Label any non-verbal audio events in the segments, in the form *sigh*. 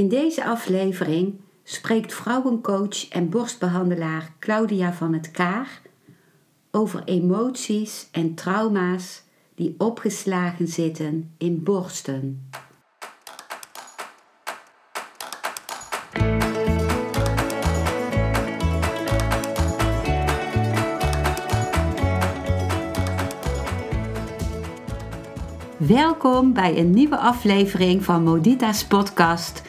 In deze aflevering spreekt vrouwencoach en borstbehandelaar Claudia van het Kaar over emoties en trauma's die opgeslagen zitten in borsten. Welkom bij een nieuwe aflevering van Modita's podcast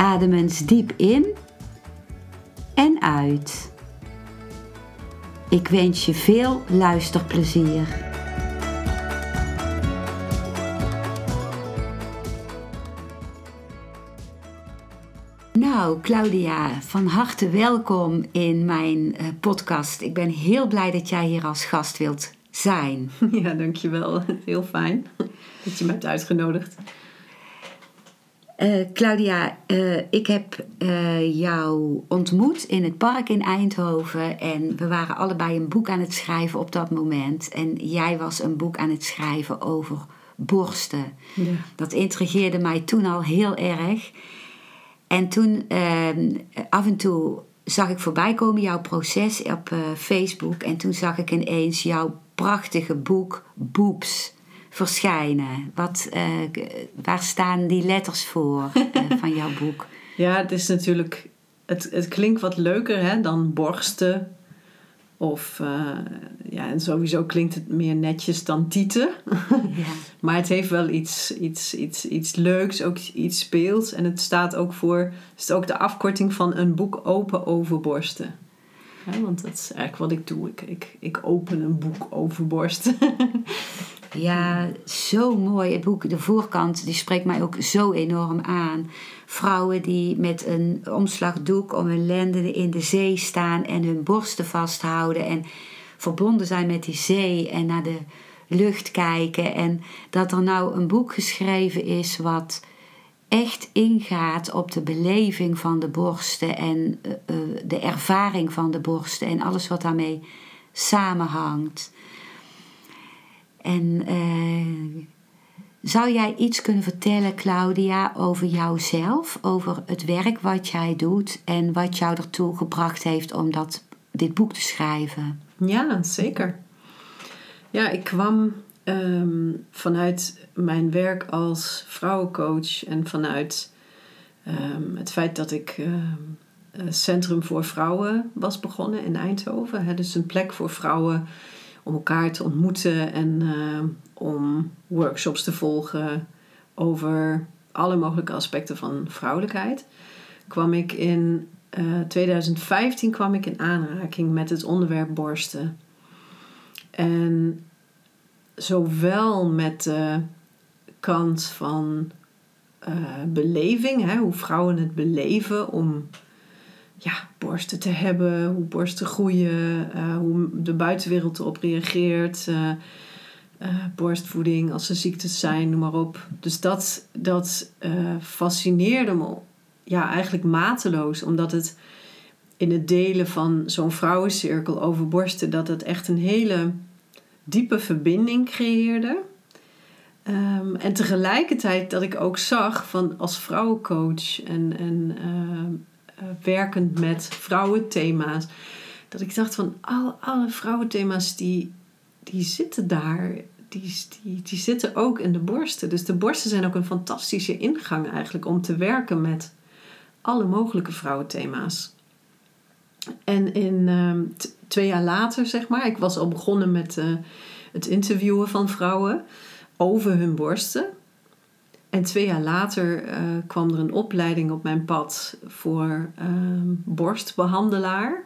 Adem eens diep in en uit. Ik wens je veel luisterplezier. Nou, Claudia, van harte welkom in mijn uh, podcast. Ik ben heel blij dat jij hier als gast wilt zijn. *laughs* Ja, dankjewel. Heel fijn dat je me hebt uitgenodigd. Uh, Claudia, uh, ik heb uh, jou ontmoet in het park in Eindhoven en we waren allebei een boek aan het schrijven op dat moment. En jij was een boek aan het schrijven over borsten. Ja. Dat intrigeerde mij toen al heel erg. En toen ehm, af en toe zag ik voorbij komen jouw proces op Facebook en toen zag ik ineens jouw prachtige boek Boeps verschijnen. Wat, uh, waar staan die letters voor uh, *laughs* van jouw boek? Ja, het is natuurlijk. Het, het klinkt wat leuker hè, dan borsten. Of uh, ja, en sowieso klinkt het meer netjes dan tieten. *laughs* Ja. maar het heeft wel iets, iets, iets, iets leuks, ook iets speels. En het staat ook voor. Het is ook de afkorting van een boek open over borsten. Ja, want dat is eigenlijk wat ik doe. Ik, ik, ik open een boek over borsten. *laughs* Ja, zo mooi. Het boek, de voorkant, die spreekt mij ook zo enorm aan. Vrouwen die met een omslagdoek om hun lenden in de zee staan en hun borsten vasthouden en verbonden zijn met die zee en naar de lucht kijken. En dat er nou een boek geschreven is wat echt ingaat op de beleving van de borsten en uh, uh, de ervaring van de borsten en alles wat daarmee samenhangt. En uh, zou jij iets kunnen vertellen, Claudia, over jouzelf, over het werk wat jij doet en wat jou ertoe gebracht heeft om dat, dit boek te schrijven? Ja, zeker. Ja, ik kwam um, vanuit mijn werk als vrouwencoach en vanuit um, het feit dat ik um, Centrum voor Vrouwen was begonnen in Eindhoven. Hè, dus een plek voor vrouwen om elkaar te ontmoeten en uh, om workshops te volgen over alle mogelijke aspecten van vrouwelijkheid. Kwam ik in uh, 2015 kwam ik in aanraking met het onderwerp borsten. En zowel met de kant van uh, beleving, hè, hoe vrouwen het beleven om ja, borsten te hebben, hoe borsten groeien, uh, hoe de buitenwereld erop reageert, uh, uh, borstvoeding als er ziektes zijn, noem maar op. Dus dat, dat fascineerde me ja, eigenlijk mateloos, omdat het in het delen van zo'n vrouwencirkel over borsten, dat het echt een hele diepe verbinding creëerde. Um, en tegelijkertijd dat ik ook zag van als vrouwencoach en, en uh, werkend met vrouwenthema's. Dat ik dacht van al, alle vrouwenthema's die, die zitten daar. Die, die, die zitten ook in de borsten. Dus de borsten zijn ook een fantastische ingang eigenlijk om te werken met alle mogelijke vrouwenthema's. En in uh, twee jaar later, zeg maar, ik was al begonnen met uh, het interviewen van vrouwen over hun borsten. En twee jaar later uh, kwam er een opleiding op mijn pad voor uh, borstbehandelaar.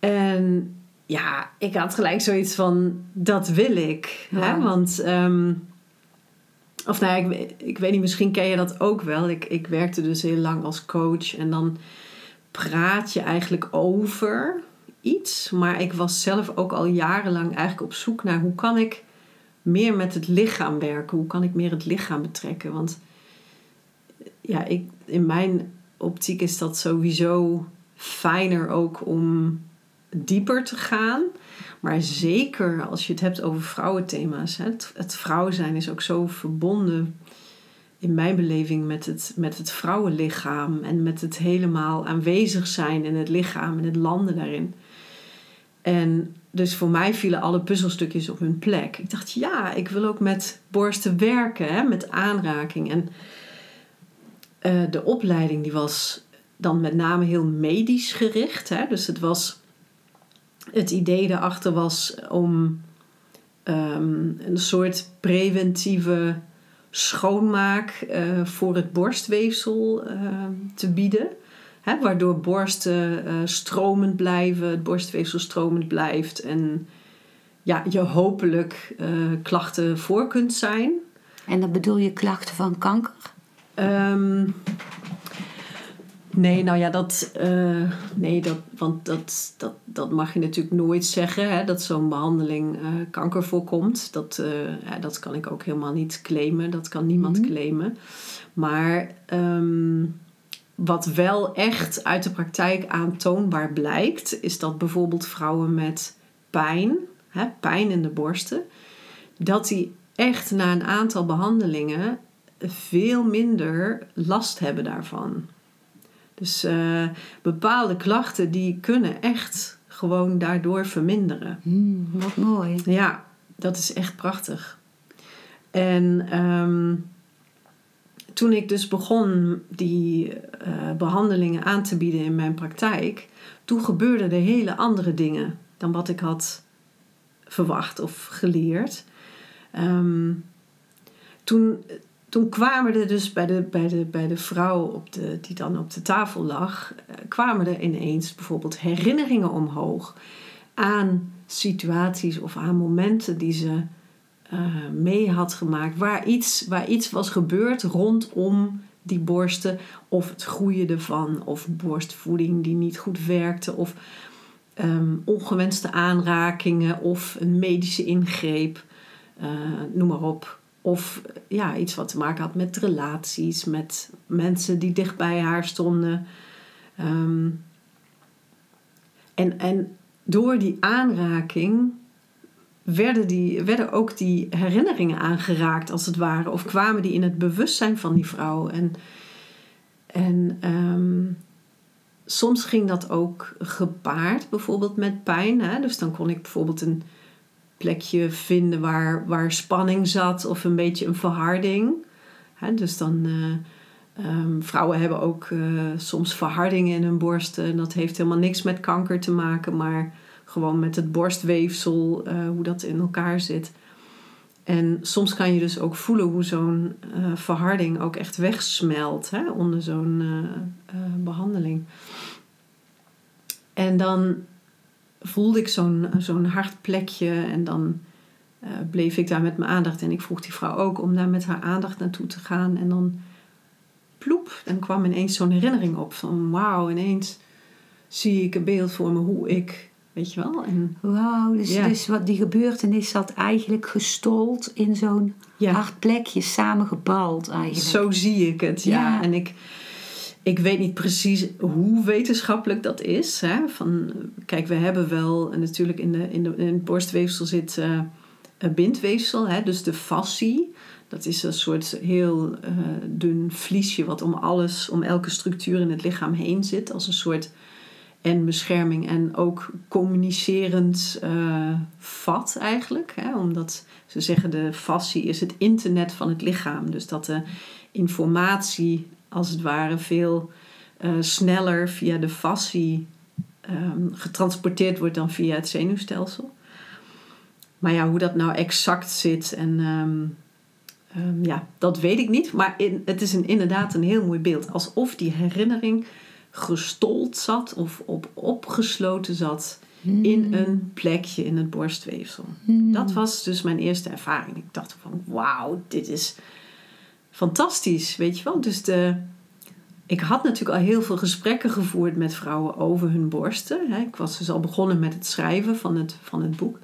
En ja, ik had gelijk zoiets van: dat wil ik. Hè? Want um, of nou ja, ik, ik weet niet, misschien ken je dat ook wel. Ik, ik werkte dus heel lang als coach en dan praat je eigenlijk over iets. Maar ik was zelf ook al jarenlang eigenlijk op zoek naar hoe kan ik meer met het lichaam werken? Hoe kan ik meer het lichaam betrekken? Want ja, ik, in mijn optiek is dat sowieso fijner ook om dieper te gaan. Maar zeker als je het hebt over vrouwenthema's. Het, het vrouw zijn is ook zo verbonden in mijn beleving met het, met het vrouwenlichaam. En met het helemaal aanwezig zijn in het lichaam en het landen daarin. En dus voor mij vielen alle puzzelstukjes op hun plek. Ik dacht, ja, ik wil ook met borsten werken, hè, met aanraking. En uh, de opleiding die was dan met name heel medisch gericht. Hè? Dus het was het idee daarachter was om um, een soort preventieve schoonmaak uh, voor het borstweefsel uh, te bieden. Hè, waardoor borsten uh, stromend blijven, het borstweefsel stromend blijft en ja, je hopelijk klachten voor kunt zijn. En dan bedoel je klachten van kanker? Um, Nee, nou ja, dat, uh, nee, dat, want dat, dat, dat mag je natuurlijk nooit zeggen, hè, dat zo'n behandeling kanker voorkomt. Dat, ja, dat kan ik ook helemaal niet claimen, dat kan niemand mm claimen. Maar um, wat wel echt uit de praktijk aantoonbaar blijkt, is dat bijvoorbeeld vrouwen met pijn, hè, pijn in de borsten, dat die echt na een aantal behandelingen veel minder last hebben daarvan. Dus uh, bepaalde klachten die kunnen echt gewoon daardoor verminderen. Mm, wat mooi. Ja, dat is echt prachtig. En um, toen ik dus begon die uh, behandelingen aan te bieden in mijn praktijk, toen gebeurden er hele andere dingen dan wat ik had verwacht of geleerd. Um, toen toen kwamen er dus bij de, bij de, bij de vrouw op de, die dan op de tafel lag, eh, kwamen er ineens bijvoorbeeld herinneringen omhoog aan situaties of aan momenten die ze uh, mee had gemaakt, waar iets, waar iets was gebeurd rondom die borsten, of het groeien ervan, of borstvoeding die niet goed werkte, of um, ongewenste aanrakingen, of een medische ingreep, uh, noem maar op. Of ja, iets wat te maken had met relaties, met mensen die dicht bij haar stonden. Ehm, en, en door die aanraking werden, die, werden ook die herinneringen aangeraakt, als het ware. Of kwamen die in het bewustzijn van die vrouw. En, en ehm, soms ging dat ook gepaard, bijvoorbeeld met pijn. Hè? Dus dan kon ik bijvoorbeeld een plekje vinden waar, waar spanning zat of een beetje een verharding. dus dan, uh, vrouwen hebben ook uh, soms verhardingen in hun borsten. En dat heeft helemaal niks met kanker te maken, maar gewoon met het borstweefsel, uh, hoe dat in elkaar zit. En soms kan je dus ook voelen hoe zo'n verharding ook echt wegsmelt hè, onder zo'n behandeling. En dan voelde ik zo'n zo'n hard plekje en dan bleef ik daar met mijn aandacht. En ik vroeg die vrouw ook om daar met haar aandacht naartoe te gaan. En dan ploep, dan kwam ineens zo'n herinnering op van wauw, ineens zie ik een beeld voor me hoe ik, weet je wel. En, wauw, dus, dus wat die gebeurtenis zat eigenlijk gestold in zo'n hard plekje, samengebald eigenlijk. Zo zie ik het, ja. ja. En ik ik weet niet precies hoe wetenschappelijk dat is. Hè? Van, kijk, we hebben wel natuurlijk in, de, in, de, in het borstweefsel zit uh, een bindweefsel, hè? dus de fascie. Dat is een soort heel uh, dun vliesje wat om alles, om elke structuur in het lichaam heen zit. Als een soort en bescherming en ook communicerend uh, vat eigenlijk. Hè? Omdat ze zeggen de fascie is het internet van het lichaam. Dus dat de informatie als het ware veel uh, sneller via de fascie um, getransporteerd wordt dan via het zenuwstelsel. Maar ja, hoe dat nou exact zit en um, um, ja, dat weet ik niet. Maar in, het is inderdaad een heel mooi beeld. Alsof die herinnering gestold zat of op, opgesloten zat mm. in een plekje in het borstweefsel. Mm. Dat was dus mijn eerste ervaring. Ik dacht van wauw, dit is fantastisch, weet je wel. Dus de, ik had natuurlijk al heel veel gesprekken gevoerd met vrouwen over hun borsten. Ik was dus al begonnen met het schrijven van het, van het boek.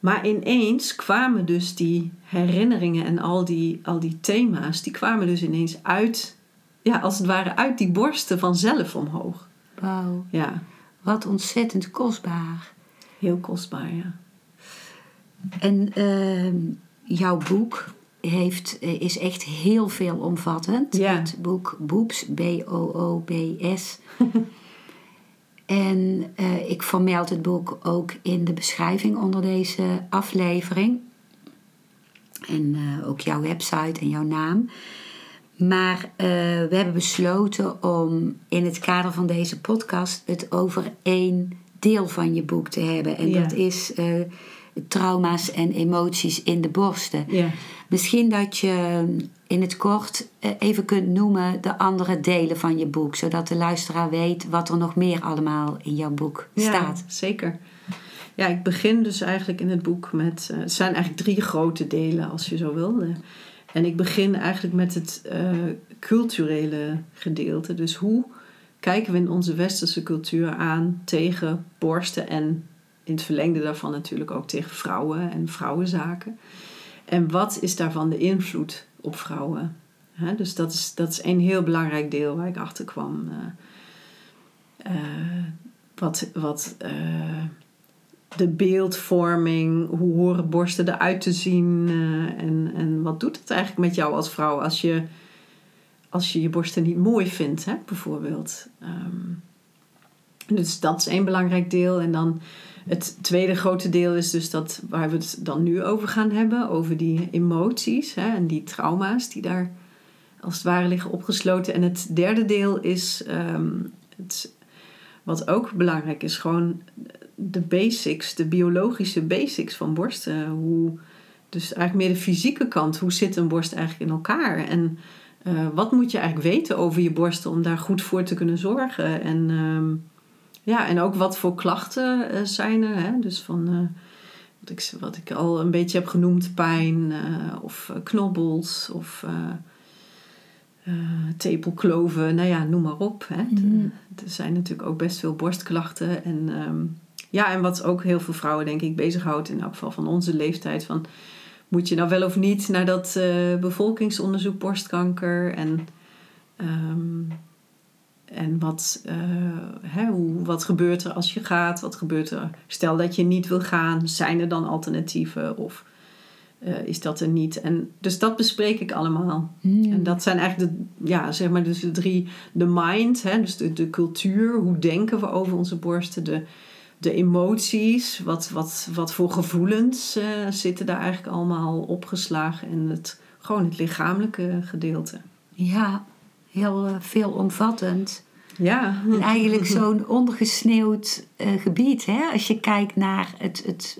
Maar ineens kwamen dus die herinneringen en al die, al die thema's, die kwamen dus ineens uit, ja, als het ware uit die borsten vanzelf omhoog. Wauw. Ja. Wat ontzettend kostbaar. Heel kostbaar, ja. En uh, jouw boek heeft, eh, is echt heel veelomvattend. Ja. Het boek Boobs, B-O-O-B-S. *laughs* en uh, ik vermeld het boek ook in de beschrijving onder deze aflevering. En uh, ook jouw website en jouw naam. Maar we hebben besloten om in het kader van deze podcast het over één deel van je boek te hebben. En Ja. dat is trauma's en emoties in de borsten. Ja. Misschien dat je in het kort eh, even kunt noemen de andere delen van je boek, zodat de luisteraar weet wat er nog meer allemaal in jouw boek staat. Ja, zeker. Ja, ik begin dus eigenlijk in het boek met... eh, het zijn eigenlijk drie grote delen, als je zo wil. Eh, En ik begin eigenlijk met het eh, culturele gedeelte. Dus hoe kijken we in onze westerse cultuur aan tegen borsten... en in het verlengde daarvan natuurlijk ook tegen vrouwen en vrouwenzaken. En wat is daarvan de invloed op vrouwen? Dus dat is, dat is een heel belangrijk deel waar ik achter kwam. eh, eh, wat wat de beeldvorming, hoe horen borsten eruit te zien eh, en, en wat doet het eigenlijk met jou als vrouw als je als je, je borsten niet mooi vindt, hè, bijvoorbeeld. Ehm, dus dat is één belangrijk deel. En dan het tweede grote deel is dus dat waar we het dan nu over gaan hebben, over die emoties hè, en die trauma's die daar als het ware liggen opgesloten. En het derde deel is ehm, het, wat ook belangrijk is, gewoon de basics, de biologische basics van borsten. Hoe, dus eigenlijk meer de fysieke kant. Hoe zit een borst eigenlijk in elkaar? En uh, wat moet je eigenlijk weten over je borsten om daar goed voor te kunnen zorgen? En, uh, ja, en ook wat voor klachten uh, zijn er. Hè? Dus van uh, wat, ik, wat ik al een beetje heb genoemd, pijn of knobbels of tepelkloven. Nou ja, noem maar op. Hè? Mm. Er zijn natuurlijk ook best veel borstklachten. En, um, ja, en wat ook heel veel vrouwen denk ik bezighoudt, in elk geval van onze leeftijd... Van, moet je nou wel of niet naar dat uh, bevolkingsonderzoek borstkanker en, um, en wat, uh, hè, hoe, wat gebeurt er als je gaat? Wat gebeurt er? Stel dat je niet wil gaan, zijn er dan alternatieven of uh, is dat er niet? En dus dat bespreek ik allemaal. Mm. En dat zijn eigenlijk de, ja, zeg maar dus de drie, de mind, hè, dus de, de cultuur, hoe denken we over onze borsten, de de emoties, wat, wat, wat voor gevoelens uh, zitten daar eigenlijk allemaal opgeslagen en het, gewoon het lichamelijke gedeelte. Ja, heel uh, veelomvattend. Ja. En eigenlijk *laughs* zo'n ondergesneeuwd uh, gebied. Hè? Als je kijkt naar het, het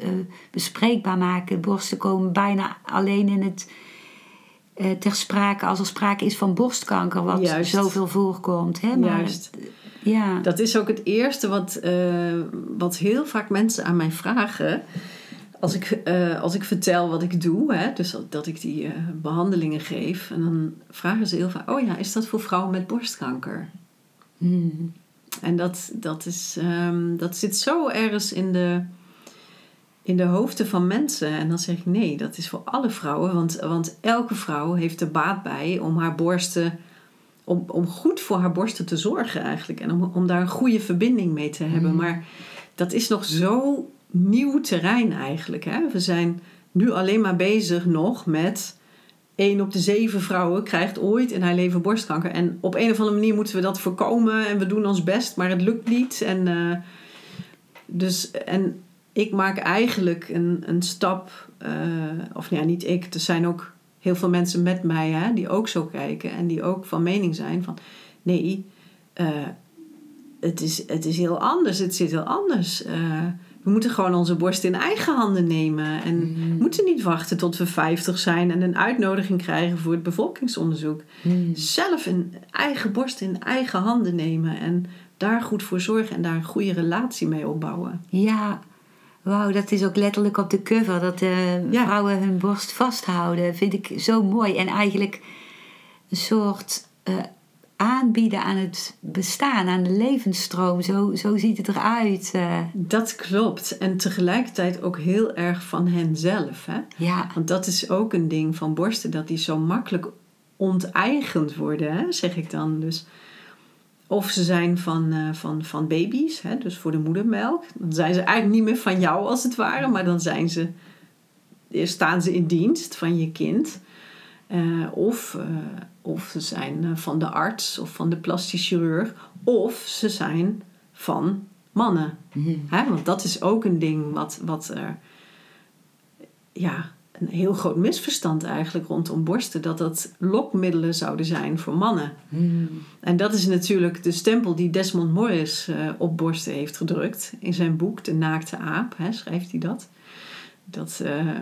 bespreekbaar maken. Borsten komen bijna alleen in het ter sprake als er sprake is van borstkanker, wat Juist. zoveel voorkomt. Hè? Maar Juist. Ja. Dat is ook het eerste wat, uh, wat heel vaak mensen aan mij vragen. Als ik, uh, als ik vertel wat ik doe, hè, dus dat ik die uh, behandelingen geef. En dan vragen ze heel vaak: Oh ja, is dat voor vrouwen met borstkanker? Mm. En dat, dat, is, um, dat zit zo ergens in de, in de hoofden van mensen. En dan zeg ik: Nee, dat is voor alle vrouwen. Want, want elke vrouw heeft er baat bij om haar borsten om, om goed voor haar borsten te zorgen eigenlijk. En om, om daar een goede verbinding mee te hebben. Mm. Maar dat is nog zo nieuw terrein eigenlijk. Hè? We zijn nu alleen maar bezig nog met... één op de zeven vrouwen krijgt ooit in haar leven borstkanker. En op een of andere manier moeten we dat voorkomen. En we doen ons best, maar het lukt niet. En, uh, dus, en ik maak eigenlijk een, een stap... Uh, of ja, niet ik. Er zijn ook heel veel mensen met mij hè, die ook zo kijken en die ook van mening zijn van nee, uh, het, is, het is heel anders, het zit heel anders. Uh, we moeten gewoon onze borst in eigen handen nemen en mm. moeten niet wachten tot we 50 zijn en een uitnodiging krijgen voor het bevolkingsonderzoek. Mm. Zelf een eigen borst in eigen handen nemen en daar goed voor zorgen en daar een goede relatie mee opbouwen. Ja, Wauw, dat is ook letterlijk op de cover. Dat de Ja. vrouwen hun borst vasthouden. Vind ik zo mooi. En eigenlijk een soort eh, aanbieden aan het bestaan, aan de levensstroom. Zo, zo ziet het eruit. eh. Dat klopt. En tegelijkertijd ook heel erg van henzelf. Hè? ja, Want dat is ook een ding van borsten, dat die zo makkelijk onteigend worden, hè? zeg ik dan. Dus of ze zijn van, eh, van, van baby's, hè? dus voor de moedermelk. Dan zijn ze eigenlijk niet meer van jou als het ware, maar dan zijn ze, eh, staan ze in dienst van je kind. Eh, of, of ze zijn van de arts of van de plastisch chirurg. Of ze zijn van mannen. Mhm. Hè? Want dat is ook een ding wat, wat er... Ja, een heel groot misverstand eigenlijk rondom borsten. Dat dat lokmiddelen zouden zijn voor mannen. Mhm. En dat is natuurlijk de stempel die Desmond Morris eh, op borsten heeft gedrukt. In zijn boek De Naakte Aap hè, schrijft hij dat. Dat eh, eh,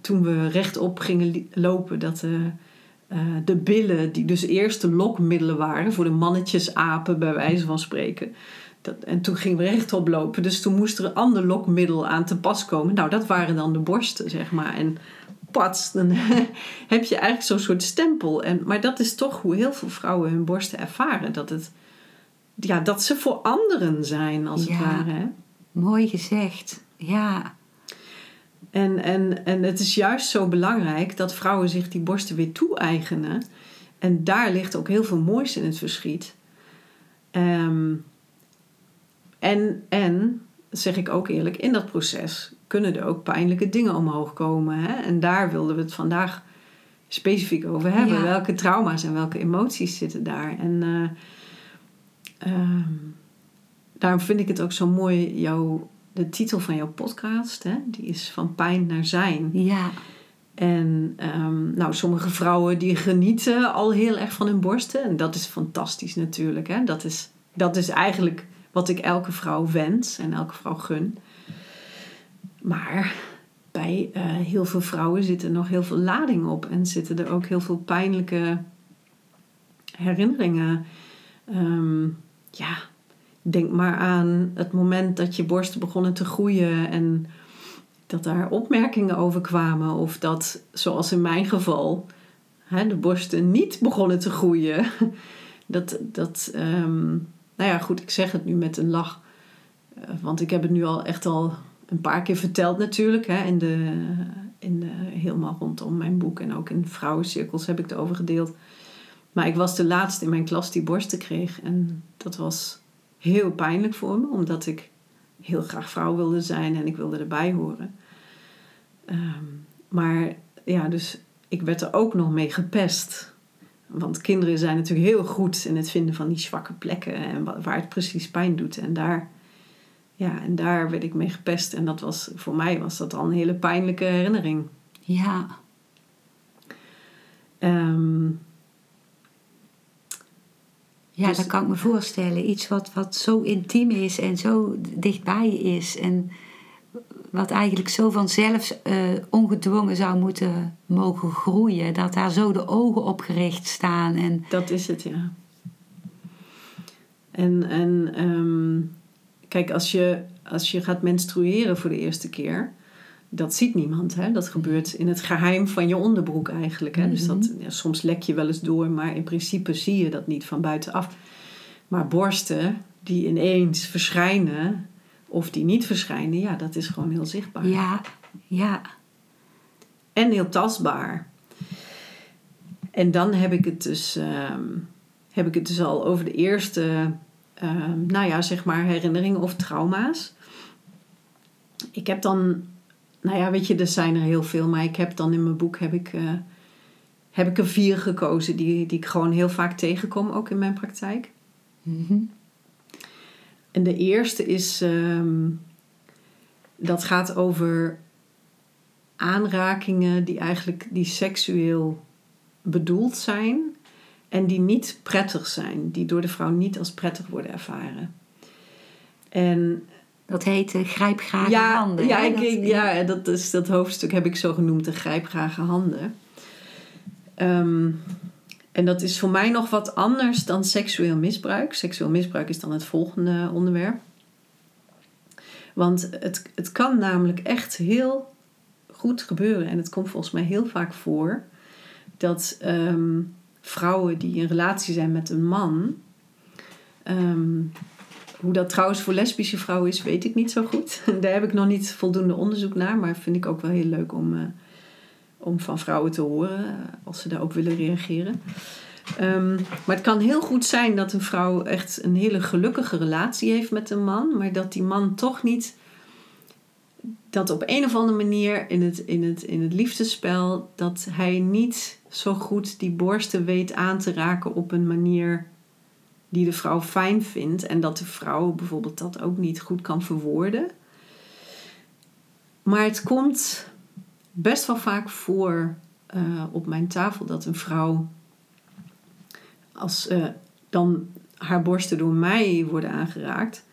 toen we rechtop gingen lopen, dat de billen, die dus eerst de lokmiddelen waren voor de mannetjesapen, bij wijze van spreken. Dat, en toen gingen we rechtop lopen, dus toen moest er een ander lokmiddel aan te pas komen. Nou, dat waren dan de borsten, zeg maar. En pats, dan *laughs* heb je eigenlijk zo'n soort stempel. En, maar dat is toch hoe heel veel vrouwen hun borsten ervaren. Dat, het, ja, dat ze voor anderen zijn, als het ware. Hè? Mooi gezegd. Ja, En, en, en het is juist zo belangrijk dat vrouwen zich die borsten weer toe-eigenen. En daar ligt ook heel veel moois in het verschiet. Ehm, en, en, zeg ik ook eerlijk, in dat proces kunnen er ook pijnlijke dingen omhoog komen. Hè? En daar wilden we het vandaag specifiek over hebben. Ja. Welke trauma's en welke emoties zitten daar? En eh, ehm, daarom vind ik het ook zo mooi, jouw, de titel van jouw podcast, hè? die is van pijn naar zijn. ja, En ehm, nou, sommige vrouwen die genieten al heel erg van hun borsten. En dat is fantastisch natuurlijk. Hè? Dat, is, dat is eigenlijk wat ik elke vrouw wens en elke vrouw gun. Maar bij eh, heel veel vrouwen zit er nog heel veel lading op. En zitten er ook heel veel pijnlijke herinneringen. Ehm, ja, denk maar aan het moment dat je borsten begonnen te groeien en dat daar opmerkingen over kwamen. Of dat, zoals in mijn geval, hè, de borsten niet begonnen te groeien. *laughs* Dat, dat ehm, nou ja, goed, ik zeg het nu met een lach. Eh, Want ik heb het nu al echt al een paar keer verteld natuurlijk. Hè, in de, in de, helemaal rondom mijn boek en ook in vrouwencirkels heb ik het over gedeeld. Maar ik was de laatste in mijn klas die borsten kreeg. En dat was heel pijnlijk voor me, omdat ik heel graag vrouw wilde zijn en ik wilde erbij horen. Ehm, maar ja, dus ik werd er ook nog mee gepest. Want kinderen zijn natuurlijk heel goed in het vinden van die zwakke plekken en wa- waar het precies pijn doet. En daar, ja, en daar werd ik mee gepest. En dat was, voor mij was dat al een hele pijnlijke herinnering. ja. Ehm, Ja, Dus- dat kan ik me voorstellen. Iets wat, wat zo intiem is en zo dichtbij je is. En wat eigenlijk zo vanzelf eh, ongedwongen zou moeten mogen groeien. Dat daar zo de ogen op gericht staan. En Dat is het, ja. En, en ehm, kijk, als je, als je gaat menstrueren voor de eerste keer, dat ziet niemand. Hè? Dat gebeurt in het geheim van je onderbroek eigenlijk. Hè? Dus dat, ja, soms lek je wel eens door, maar in principe zie je dat niet van buitenaf. Maar borsten die ineens verschijnen of die niet verschijnen, ja, dat is gewoon heel zichtbaar. ja, ja, En heel tastbaar. En dan heb ik het dus, ehm, heb ik het dus al over de eerste, ehm, nou ja, zeg maar herinneringen of trauma's. Ik heb dan, nou ja, weet je, er zijn er heel veel, maar ik heb dan in mijn boek heb ik, eh, heb ik er vier gekozen die, die ik gewoon heel vaak tegenkom, ook in mijn praktijk. Mhm. En de eerste is, ehm, dat gaat over aanrakingen die eigenlijk die seksueel bedoeld zijn en die niet prettig zijn, die door de vrouw niet als prettig worden ervaren. En dat heet uh, grijpgrage ja, handen. ja, ik, Dat- ik- ja, dat, is, dat hoofdstuk heb ik zo genoemd, de grijpgrage handen. Ehm, en dat is voor mij nog wat anders dan seksueel misbruik. Seksueel misbruik is dan het volgende onderwerp. Want het, het kan namelijk echt heel goed gebeuren. En het komt volgens mij heel vaak voor dat ehm, vrouwen die in relatie zijn met een man. ehm, hoe dat trouwens voor lesbische vrouwen is, weet ik niet zo goed. *laughs* Daar heb ik nog niet voldoende onderzoek naar, maar vind ik ook wel heel leuk om, eh, om van vrouwen te horen eh, als ze daarop willen reageren. Ehm, maar het kan heel goed zijn dat een vrouw echt een hele gelukkige relatie heeft met een man, maar dat die man toch niet. Dat op een of andere manier in het, in het, in het liefdespel, dat hij niet zo goed die borsten weet aan te raken op een manier die de vrouw fijn vindt. En dat de vrouw bijvoorbeeld dat ook niet goed kan verwoorden. Maar het komt best wel vaak voor eh, op mijn tafel dat een vrouw, als eh, dan haar borsten door mij worden aangeraakt,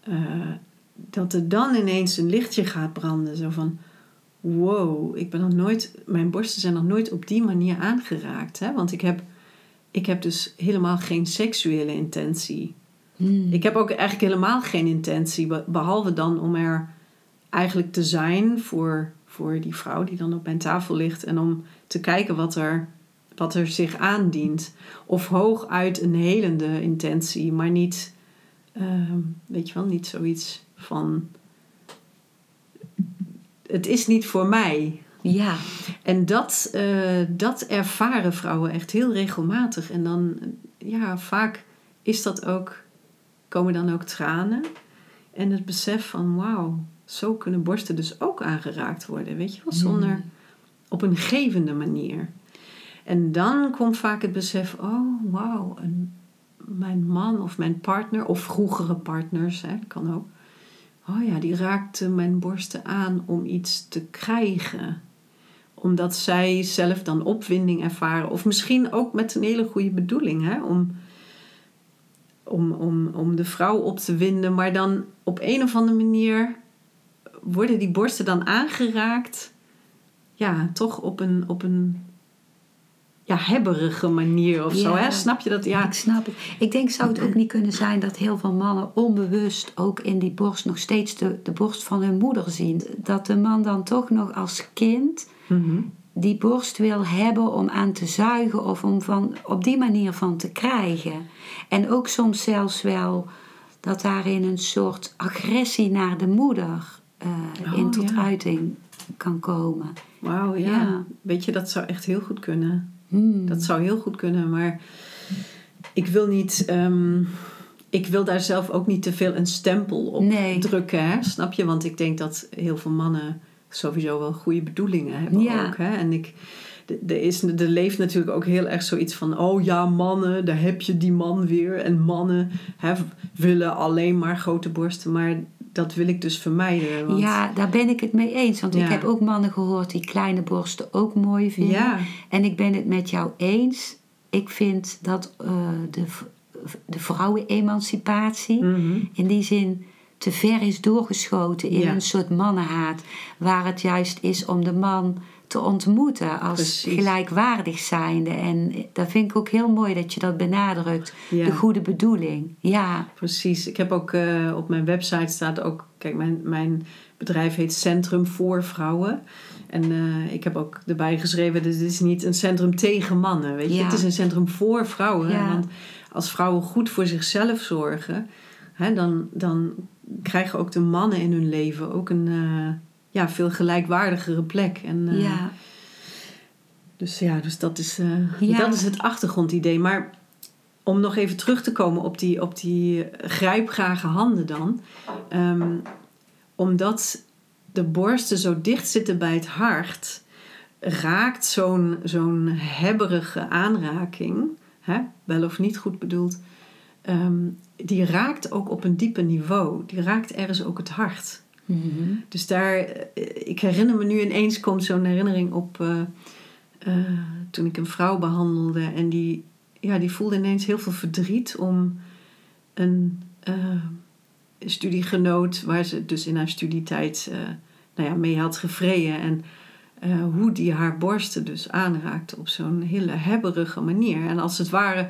eh, dat er dan ineens een lichtje gaat branden. Zo van, wow, ik ben nog nooit, mijn borsten zijn nog nooit op die manier aangeraakt. Hè? Want ik heb, ik heb dus helemaal geen seksuele intentie. Hmm. Ik heb ook eigenlijk helemaal geen intentie, be- behalve dan om er eigenlijk te zijn voor, voor die vrouw die dan op mijn tafel ligt en om te kijken wat er, wat er zich aandient. Of hooguit een helende intentie, maar niet, ehm, weet je wel, niet zoiets van. Het is niet voor mij. Ja, En dat, eh, dat ervaren vrouwen echt heel regelmatig. En dan, ja, vaak is dat ook, komen dan ook tranen. En het besef van, wauw, zo kunnen borsten dus ook aangeraakt worden. Weet je wel, zonder, op een gevende manier. En dan komt vaak het besef, oh, wauw, een- mijn man of mijn partner, of vroegere partners, hè, kan ook. Oh ja, die raakte mijn borsten aan om iets te krijgen omdat zij zelf dan opwinding ervaren. Of misschien ook met een hele goede bedoeling. Hè? Om, om, om, om de vrouw op te winden. Maar dan op een of andere manier worden die borsten dan aangeraakt. Ja, toch op een, op een ja, hebberige manier of zo. Hè? Snap je dat? Ja, ik snap het. Ik denk, zou het ook niet kunnen zijn dat heel veel mannen onbewust ook in die borst nog steeds de, de borst van hun moeder zien? Dat de man dan toch nog als kind Mhm. die borst wil hebben om aan te zuigen of om van, op die manier van te krijgen. En ook soms zelfs wel dat daarin een soort agressie naar de moeder eh, Oh, in tot ja. uiting kan komen. Wauw, ja. Ja. Weet je, dat zou echt heel goed kunnen. Hmm. Dat zou heel goed kunnen, maar ik wil niet. ehm, ik wil daar zelf ook niet te veel een stempel op Nee. drukken, hè? snap je? Want ik denk dat heel veel mannen sowieso wel goede bedoelingen hebben Ja. ook. Hè? En ik, er, is, er leeft natuurlijk ook heel erg zoiets van: oh ja, mannen, daar heb je die man weer. En mannen hè, willen alleen maar grote borsten, maar dat wil ik dus vermijden. Want, Ja, daar ben ik het mee eens. Want Ja. ik heb ook mannen gehoord die kleine borsten ook mooi vinden. ja, En ik ben het met jou eens. Ik vind dat eh, de, de vrouwenemancipatie mhm. in die zin te ver is doorgeschoten in Ja. een soort mannenhaat. Waar het juist is om de man te ontmoeten als Precies. gelijkwaardig zijnde. En dat vind ik ook heel mooi dat je dat benadrukt. Ja. De goede bedoeling. Ja, Precies. Ik heb ook eh, op mijn website staat ook, kijk, mijn, mijn bedrijf heet Centrum voor Vrouwen. En eh, ik heb ook erbij geschreven, dit is niet een centrum tegen mannen, weet je. Ja. Het is een centrum voor vrouwen. Ja. Want als vrouwen goed voor zichzelf zorgen, hè, dan, dan krijgen ook de mannen in hun leven ook een eh, ja, veel gelijkwaardigere plek. En, eh, ja. dus ja, dus dat is, eh, Ja. dat is het achtergrondidee. Maar om nog even terug te komen op die, op die grijpgrage handen dan. Ehm, omdat de borsten zo dicht zitten bij het hart, raakt zo'n zo'n hebberige aanraking, hè, wel of niet goed bedoeld, ehm, die raakt ook op een diepe niveau. Die raakt ergens ook het hart. Mhm. Dus daar, eh, ik herinner me nu ineens, komt zo'n herinnering op eh, eh, toen ik een vrouw behandelde en die, ja, die voelde ineens heel veel verdriet om een studiegenoot waar ze dus in haar studietijd nou ja, mee had gevreden en hoe die haar borsten dus aanraakte op zo'n hele hebberige manier. En als het ware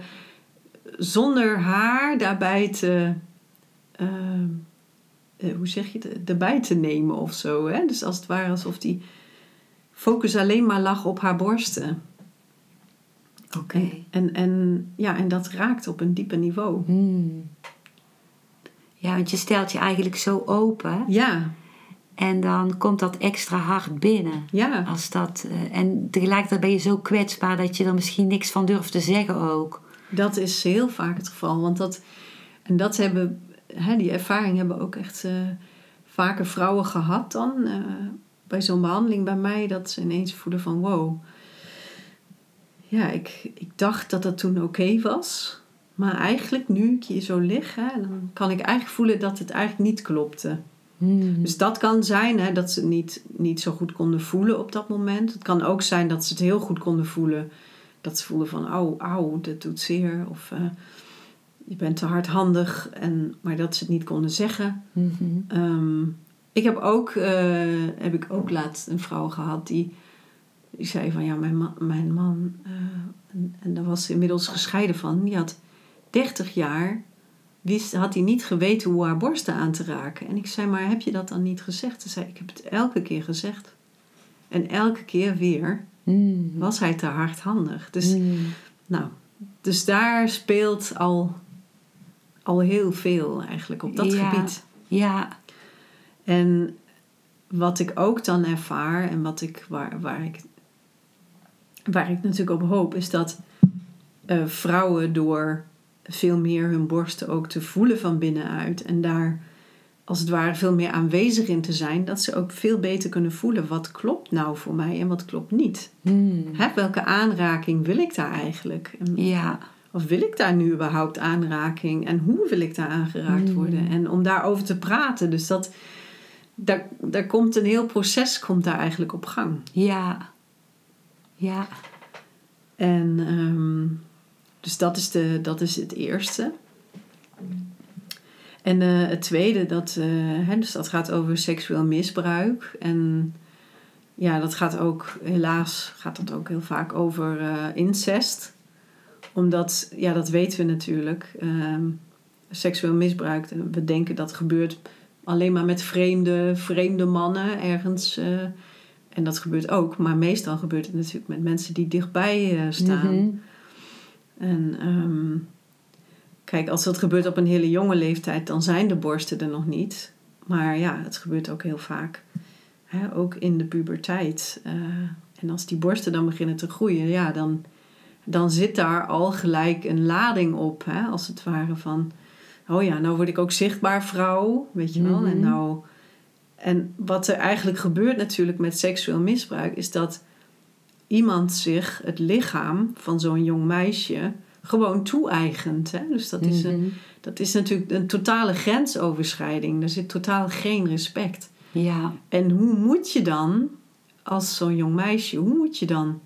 zonder haar daarbij te, eh, hoe zeg je het, erbij te nemen of zo. Hè? Dus als het ware alsof die focus alleen maar lag op haar borsten. Oké. En, en, ja, en dat raakt op een dieper niveau. Hmm. Ja, want je stelt je eigenlijk zo open. Ja, En dan komt dat extra hard binnen. ja, Als dat, eh, en tegelijkertijd ben je zo kwetsbaar dat je er misschien niks van durft te zeggen ook. dat is heel vaak het geval. Want dat, en dat hebben, hè, die ervaring hebben ook echt eh, vaker vrouwen gehad dan. eh, bij zo'n behandeling bij mij, dat ze ineens voelen van wow. Ja, ik, ik dacht dat dat toen oké was. Maar eigenlijk, nu ik hier zo lig, hè, dan kan ik eigenlijk voelen dat het eigenlijk niet klopte. Hmm. Dus dat kan zijn hè, dat ze het niet, niet zo goed konden voelen op dat moment. Het kan ook zijn dat ze het heel goed konden voelen. Dat ze voelden van, oh, auw, dit doet zeer. Of eh, je bent te hardhandig. En, maar dat ze het niet konden zeggen. Mhm. Ehm, ik heb ook, eh, heb ik ook laatst een vrouw gehad die, die zei van, ja, mijn, ma- mijn man... eh, en, en daar was ze inmiddels gescheiden van. Die had 30 jaar wist, had hij niet geweten hoe haar borsten aan te raken. En ik zei, maar heb je dat dan niet gezegd? Ze zei, ik heb het elke keer gezegd. En elke keer weer Hmm. was hij te hardhandig. Dus, Hmm. nou, dus daar speelt al, al heel veel eigenlijk op dat Ja. gebied. Ja, En wat ik ook dan ervaar en wat ik, waar, waar, ik, waar ik natuurlijk op hoop, is dat eh, vrouwen door veel meer hun borsten ook te voelen van binnenuit en daar als het ware veel meer aanwezig in te zijn, dat ze ook veel beter kunnen voelen wat klopt nou voor mij en wat klopt niet. Hmm. Hè, welke aanraking wil ik daar eigenlijk? En ja, of wil ik daar nu überhaupt aanraking? En hoe wil ik daar aangeraakt Mm. worden? En om daarover te praten. Dus dat, daar, daar komt een heel proces komt daar eigenlijk op gang. ja, ja. En ehm, dus dat is, de, dat is het eerste. En eh, het tweede, dat, eh, hè, dus dat gaat over seksueel misbruik. En ja, dat gaat ook, helaas gaat dat ook heel vaak over eh, incest. Omdat, ja, dat weten we natuurlijk. ehm, seksueel misbruik, eh, we denken dat gebeurt alleen maar met vreemde, vreemde mannen ergens. eh, en dat gebeurt ook, maar meestal gebeurt het natuurlijk met mensen die dichtbij eh, staan. Mhm. En ehm, kijk, als dat gebeurt op een hele jonge leeftijd, dan zijn de borsten er nog niet. Maar ja, het gebeurt ook heel vaak. Hè, ook in de puberteit. En als die borsten dan beginnen te groeien, ja, dan, dan zit daar al gelijk een lading op. Hè, als het ware van, oh ja, nou word ik ook zichtbaar vrouw, weet je wel. En, Mhm. nou, en wat er eigenlijk gebeurt natuurlijk met seksueel misbruik, is dat iemand zich het lichaam van zo'n jong meisje gewoon toe-eigent. Hè? Dus dat is, een, Mhm. dat is natuurlijk een totale grensoverschrijding. Er zit totaal geen respect. Ja, En hoe moet je dan, als zo'n jong meisje, hoe moet je dan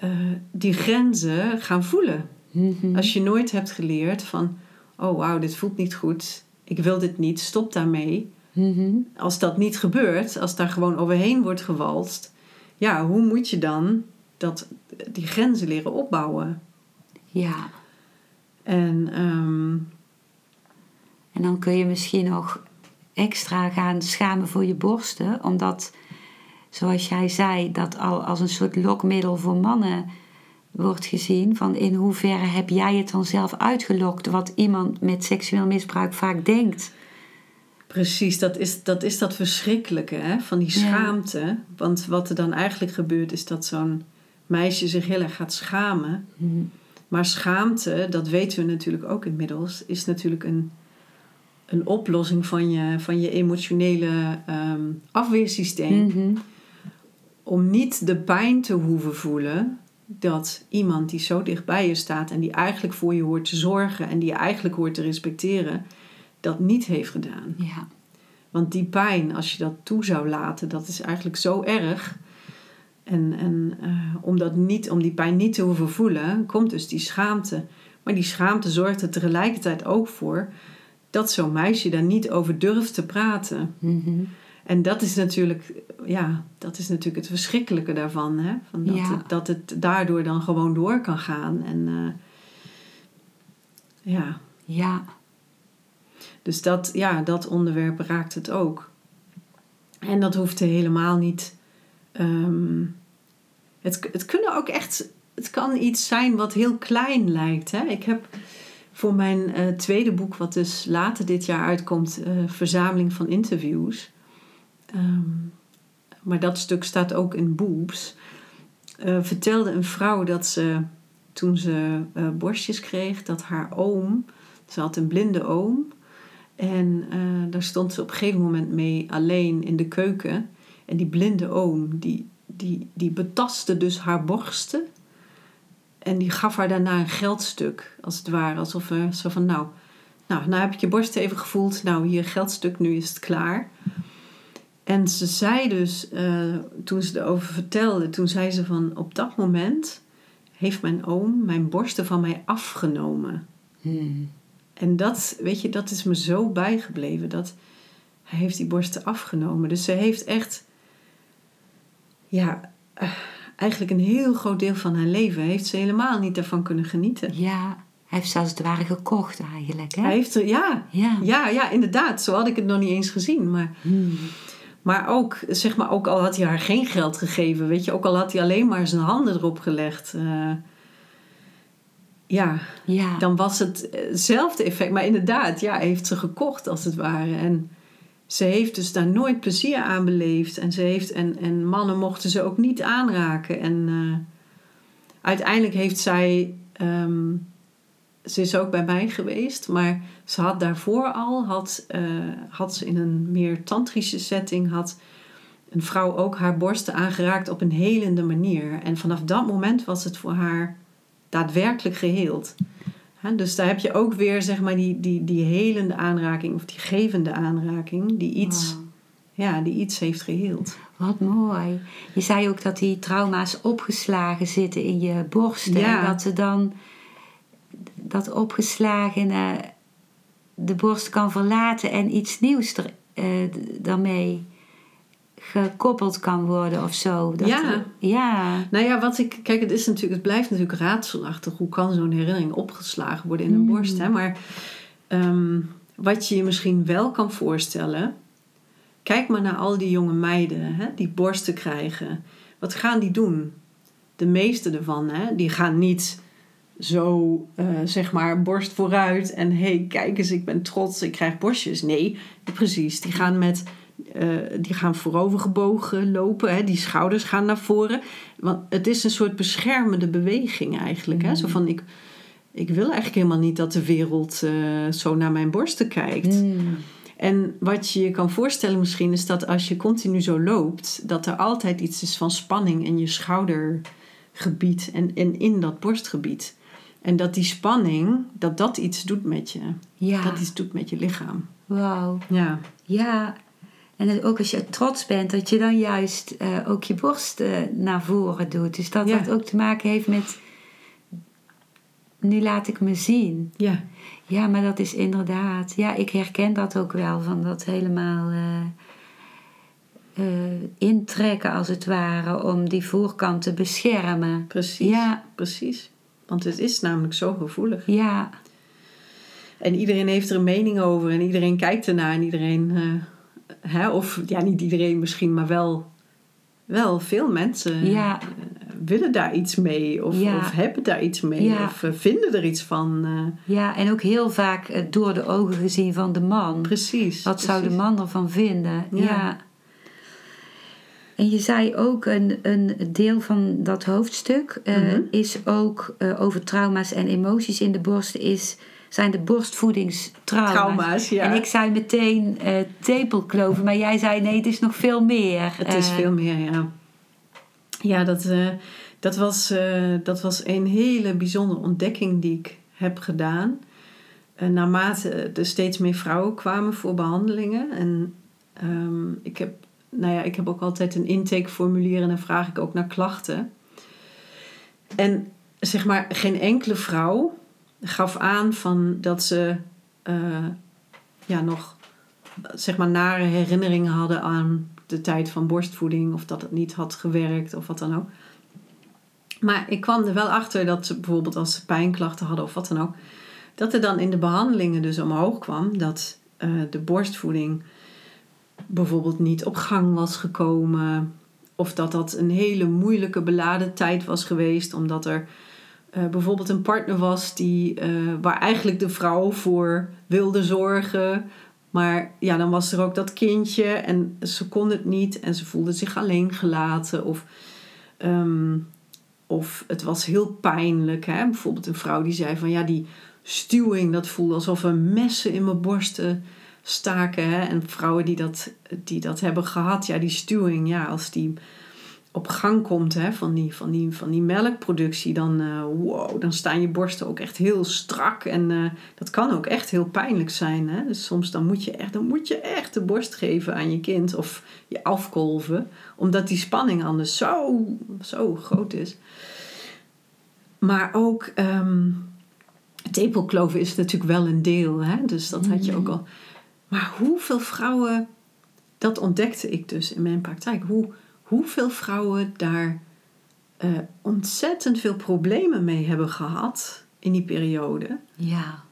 eh, die grenzen gaan voelen? Mhm. Als je nooit hebt geleerd van, oh wauw, dit voelt niet goed, ik wil dit niet, stop daarmee. Mhm. Als dat niet gebeurt, als daar gewoon overheen wordt gewalst, ja, hoe moet je dan dat, die grenzen leren opbouwen? ja. En ehm, En dan kun je misschien nog extra gaan schamen voor je borsten, omdat, zoals jij zei, dat al als een soort lokmiddel voor mannen wordt gezien. Van in hoeverre heb jij het dan zelf uitgelokt, wat iemand met seksueel misbruik vaak denkt. precies, dat is, dat is dat verschrikkelijke hè, van die Ja. schaamte. Want wat er dan eigenlijk gebeurt, is dat zo'n meisje zich heel erg gaat schamen. Mhm. Maar schaamte, dat weten we natuurlijk ook inmiddels, is natuurlijk een, een oplossing van je, van je emotionele ehm, afweersysteem. Mhm. Om niet de pijn te hoeven voelen dat iemand die zo dichtbij je staat en die eigenlijk voor je hoort te zorgen en die je eigenlijk hoort te respecteren, dat niet heeft gedaan. Ja. Want die pijn, als je dat toe zou laten, dat is eigenlijk zo erg. En, en eh, om, dat niet, om die pijn niet te hoeven voelen, komt dus die schaamte. Maar die schaamte zorgt er tegelijkertijd ook voor dat zo'n meisje daar niet over durft te praten. Mhm. En dat is natuurlijk, ja, dat is natuurlijk het verschrikkelijke daarvan. Hè? Van dat, Ja. het, dat het daardoor dan gewoon door kan gaan. En eh, ja, Ja. Dus dat, ja, dat onderwerp raakt het ook. En dat hoeft helemaal niet. ehm, het, het kunnen ook echt. Het kan iets zijn wat heel klein lijkt. Hè? Ik heb voor mijn eh, tweede boek, wat dus later dit jaar uitkomt, eh, verzameling van interviews. Ehm, maar dat stuk staat ook in Boobs. eh, vertelde een vrouw dat ze toen ze eh, borstjes kreeg, dat haar oom, ze had een blinde oom, en eh, daar stond ze op een gegeven moment mee alleen in de keuken. En die blinde oom, die, die, die betastte dus haar borsten. En die gaf haar daarna een geldstuk, als het ware. Alsof zo van, nou, nou, nou heb ik je borsten even gevoeld. Nou, hier geldstuk, nu is het klaar. En ze zei dus, eh, toen ze erover vertelde, toen zei ze van, op dat moment heeft mijn oom mijn borsten van mij afgenomen. Hmm. En dat, weet je, dat is me zo bijgebleven. Dat hij heeft die borsten afgenomen. Dus ze heeft echt, ja, eh, eigenlijk een heel groot deel van haar leven heeft ze helemaal niet ervan kunnen genieten. Ja, hij heeft zelfs het ware gekocht eigenlijk. Hè? Hij heeft er, ja, Ja. ja, ja, inderdaad. Zo had ik het nog niet eens gezien. Maar, Hmm. Maar ook, zeg maar, ook al had hij haar geen geld gegeven, weet je, ook al had hij alleen maar zijn handen erop gelegd. eh, ja, Ja. dan was het hetzelfde effect. Maar inderdaad, ja, heeft ze gekocht als het ware. En ze heeft dus daar nooit plezier aan beleefd. En, ze heeft, en, en mannen mochten ze ook niet aanraken. En eh, uiteindelijk heeft zij... ehm, ze is ook bij mij geweest. Maar ze had daarvoor al... Had, eh, had ze in een meer tantrische setting... Had een vrouw ook haar borsten aangeraakt op een helende manier. En vanaf dat moment was het voor haar daadwerkelijk geheeld. Dus daar heb je ook weer zeg maar, die, die, die helende aanraking of die gevende aanraking, die iets, Wauw. ja, die iets heeft geheeld. Wat mooi. Je zei ook dat die trauma's opgeslagen zitten in je borsten. Ja. En dat ze dan dat opgeslagene de borst kan verlaten en iets nieuws er, eh, daarmee gekoppeld kan worden of zo. Dat Ja. er- ja. Nou ja, wat ik, kijk, het, is natuurlijk, het blijft natuurlijk raadselachtig. Hoe kan zo'n herinnering opgeslagen worden in een Mm. borst? Hè? Maar ehm, wat je je misschien wel kan voorstellen. Kijk maar naar al die jonge meiden hè, die borsten krijgen. Wat gaan die doen? De meeste ervan, hè, die gaan niet zo, eh, zeg maar, borst vooruit en hé, hey, kijk eens, ik ben trots, ik krijg borstjes. Nee, precies. Die gaan met, eh, die gaan voorovergebogen lopen, hè, die schouders gaan naar voren. Want het is een soort beschermende beweging eigenlijk. Hè? Zo van, ik, ik wil eigenlijk helemaal niet dat de wereld eh, zo naar mijn borsten kijkt. Hmm. En wat je je kan voorstellen misschien is dat als je continu zo loopt, dat er altijd iets is van spanning in je schoudergebied en, en in dat borstgebied. En dat die spanning, dat dat iets doet met je. Ja. Dat iets doet met je lichaam. Wauw. Ja, Ja. En dat ook als je trots bent, dat je dan juist eh, ook je borst eh, naar voren doet. Dus dat Ja. dat ook te maken heeft met. Nu laat ik me zien. ja, Ja, maar dat is inderdaad. Ja, ik herken dat ook wel. Van dat helemaal eh, intrekken als het ware. Om die voorkant te beschermen. precies. Ja, Precies. Want het is namelijk zo gevoelig. ja, En iedereen heeft er een mening over en iedereen kijkt ernaar en iedereen, eh, hè, of ja, niet iedereen misschien, maar wel, wel veel mensen ja, eh, willen daar iets mee of, Ja. of hebben daar iets mee Ja. of eh, vinden er iets van. ja. En ook heel vaak door de ogen gezien van de man. precies. Wat zou de man ervan vinden? Ja. En je zei ook een, een deel van dat hoofdstuk eh, Mhm. is ook eh, over trauma's en emoties in de borst is, zijn de borstvoedingstrauma's. Trauma's, ja. En ik zei meteen eh, tepelkloven, maar jij zei nee, het is nog veel meer. Het is veel meer, ja. Ja, dat, dat, was, dat was een hele bijzondere ontdekking die ik heb gedaan. Naarmate er steeds meer vrouwen kwamen voor behandelingen. En ehm, ik, heb, nou ja, ik heb ook altijd een intakeformulier en dan vraag ik ook naar klachten. En zeg maar, geen enkele vrouw gaf aan van dat ze eh, ja, nog zeg maar nare herinneringen hadden aan de tijd van borstvoeding of dat het niet had gewerkt of wat dan ook. Maar ik kwam er wel achter dat ze bijvoorbeeld als ze pijnklachten hadden of wat dan ook, dat er dan in de behandelingen dus omhoog kwam dat eh, de borstvoeding bijvoorbeeld niet op gang was gekomen. Of dat dat een hele moeilijke beladen tijd was geweest, omdat er eh, bijvoorbeeld een partner was die, eh, waar eigenlijk de vrouw voor wilde zorgen. Maar ja, dan was er ook dat kindje en ze kon het niet en ze voelde zich alleen gelaten. Of, ehm, of het was heel pijnlijk. Hè? Bijvoorbeeld een vrouw die zei van ja, die stuwing, dat voelde alsof er messen in mijn borsten staken. Hè? En vrouwen die dat, die dat hebben gehad, ja, die stuwing, ja, als die op gang komt hè, van, die, van, die, van die melkproductie, dan, uh, wow, dan staan je borsten ook echt heel strak. En uh, dat kan ook echt heel pijnlijk zijn. Hè? Dus soms dan moet, je echt, dan moet je echt de borst geven aan je kind of je afkolven, omdat die spanning anders zo, zo groot is. Maar ook um, tepelkloven is natuurlijk wel een deel, hè? dus dat had je ook al. Maar hoeveel vrouwen, dat ontdekte ik dus in mijn praktijk, hoe hoeveel vrouwen daar uh, ontzettend veel problemen mee hebben gehad in die periode. Ja.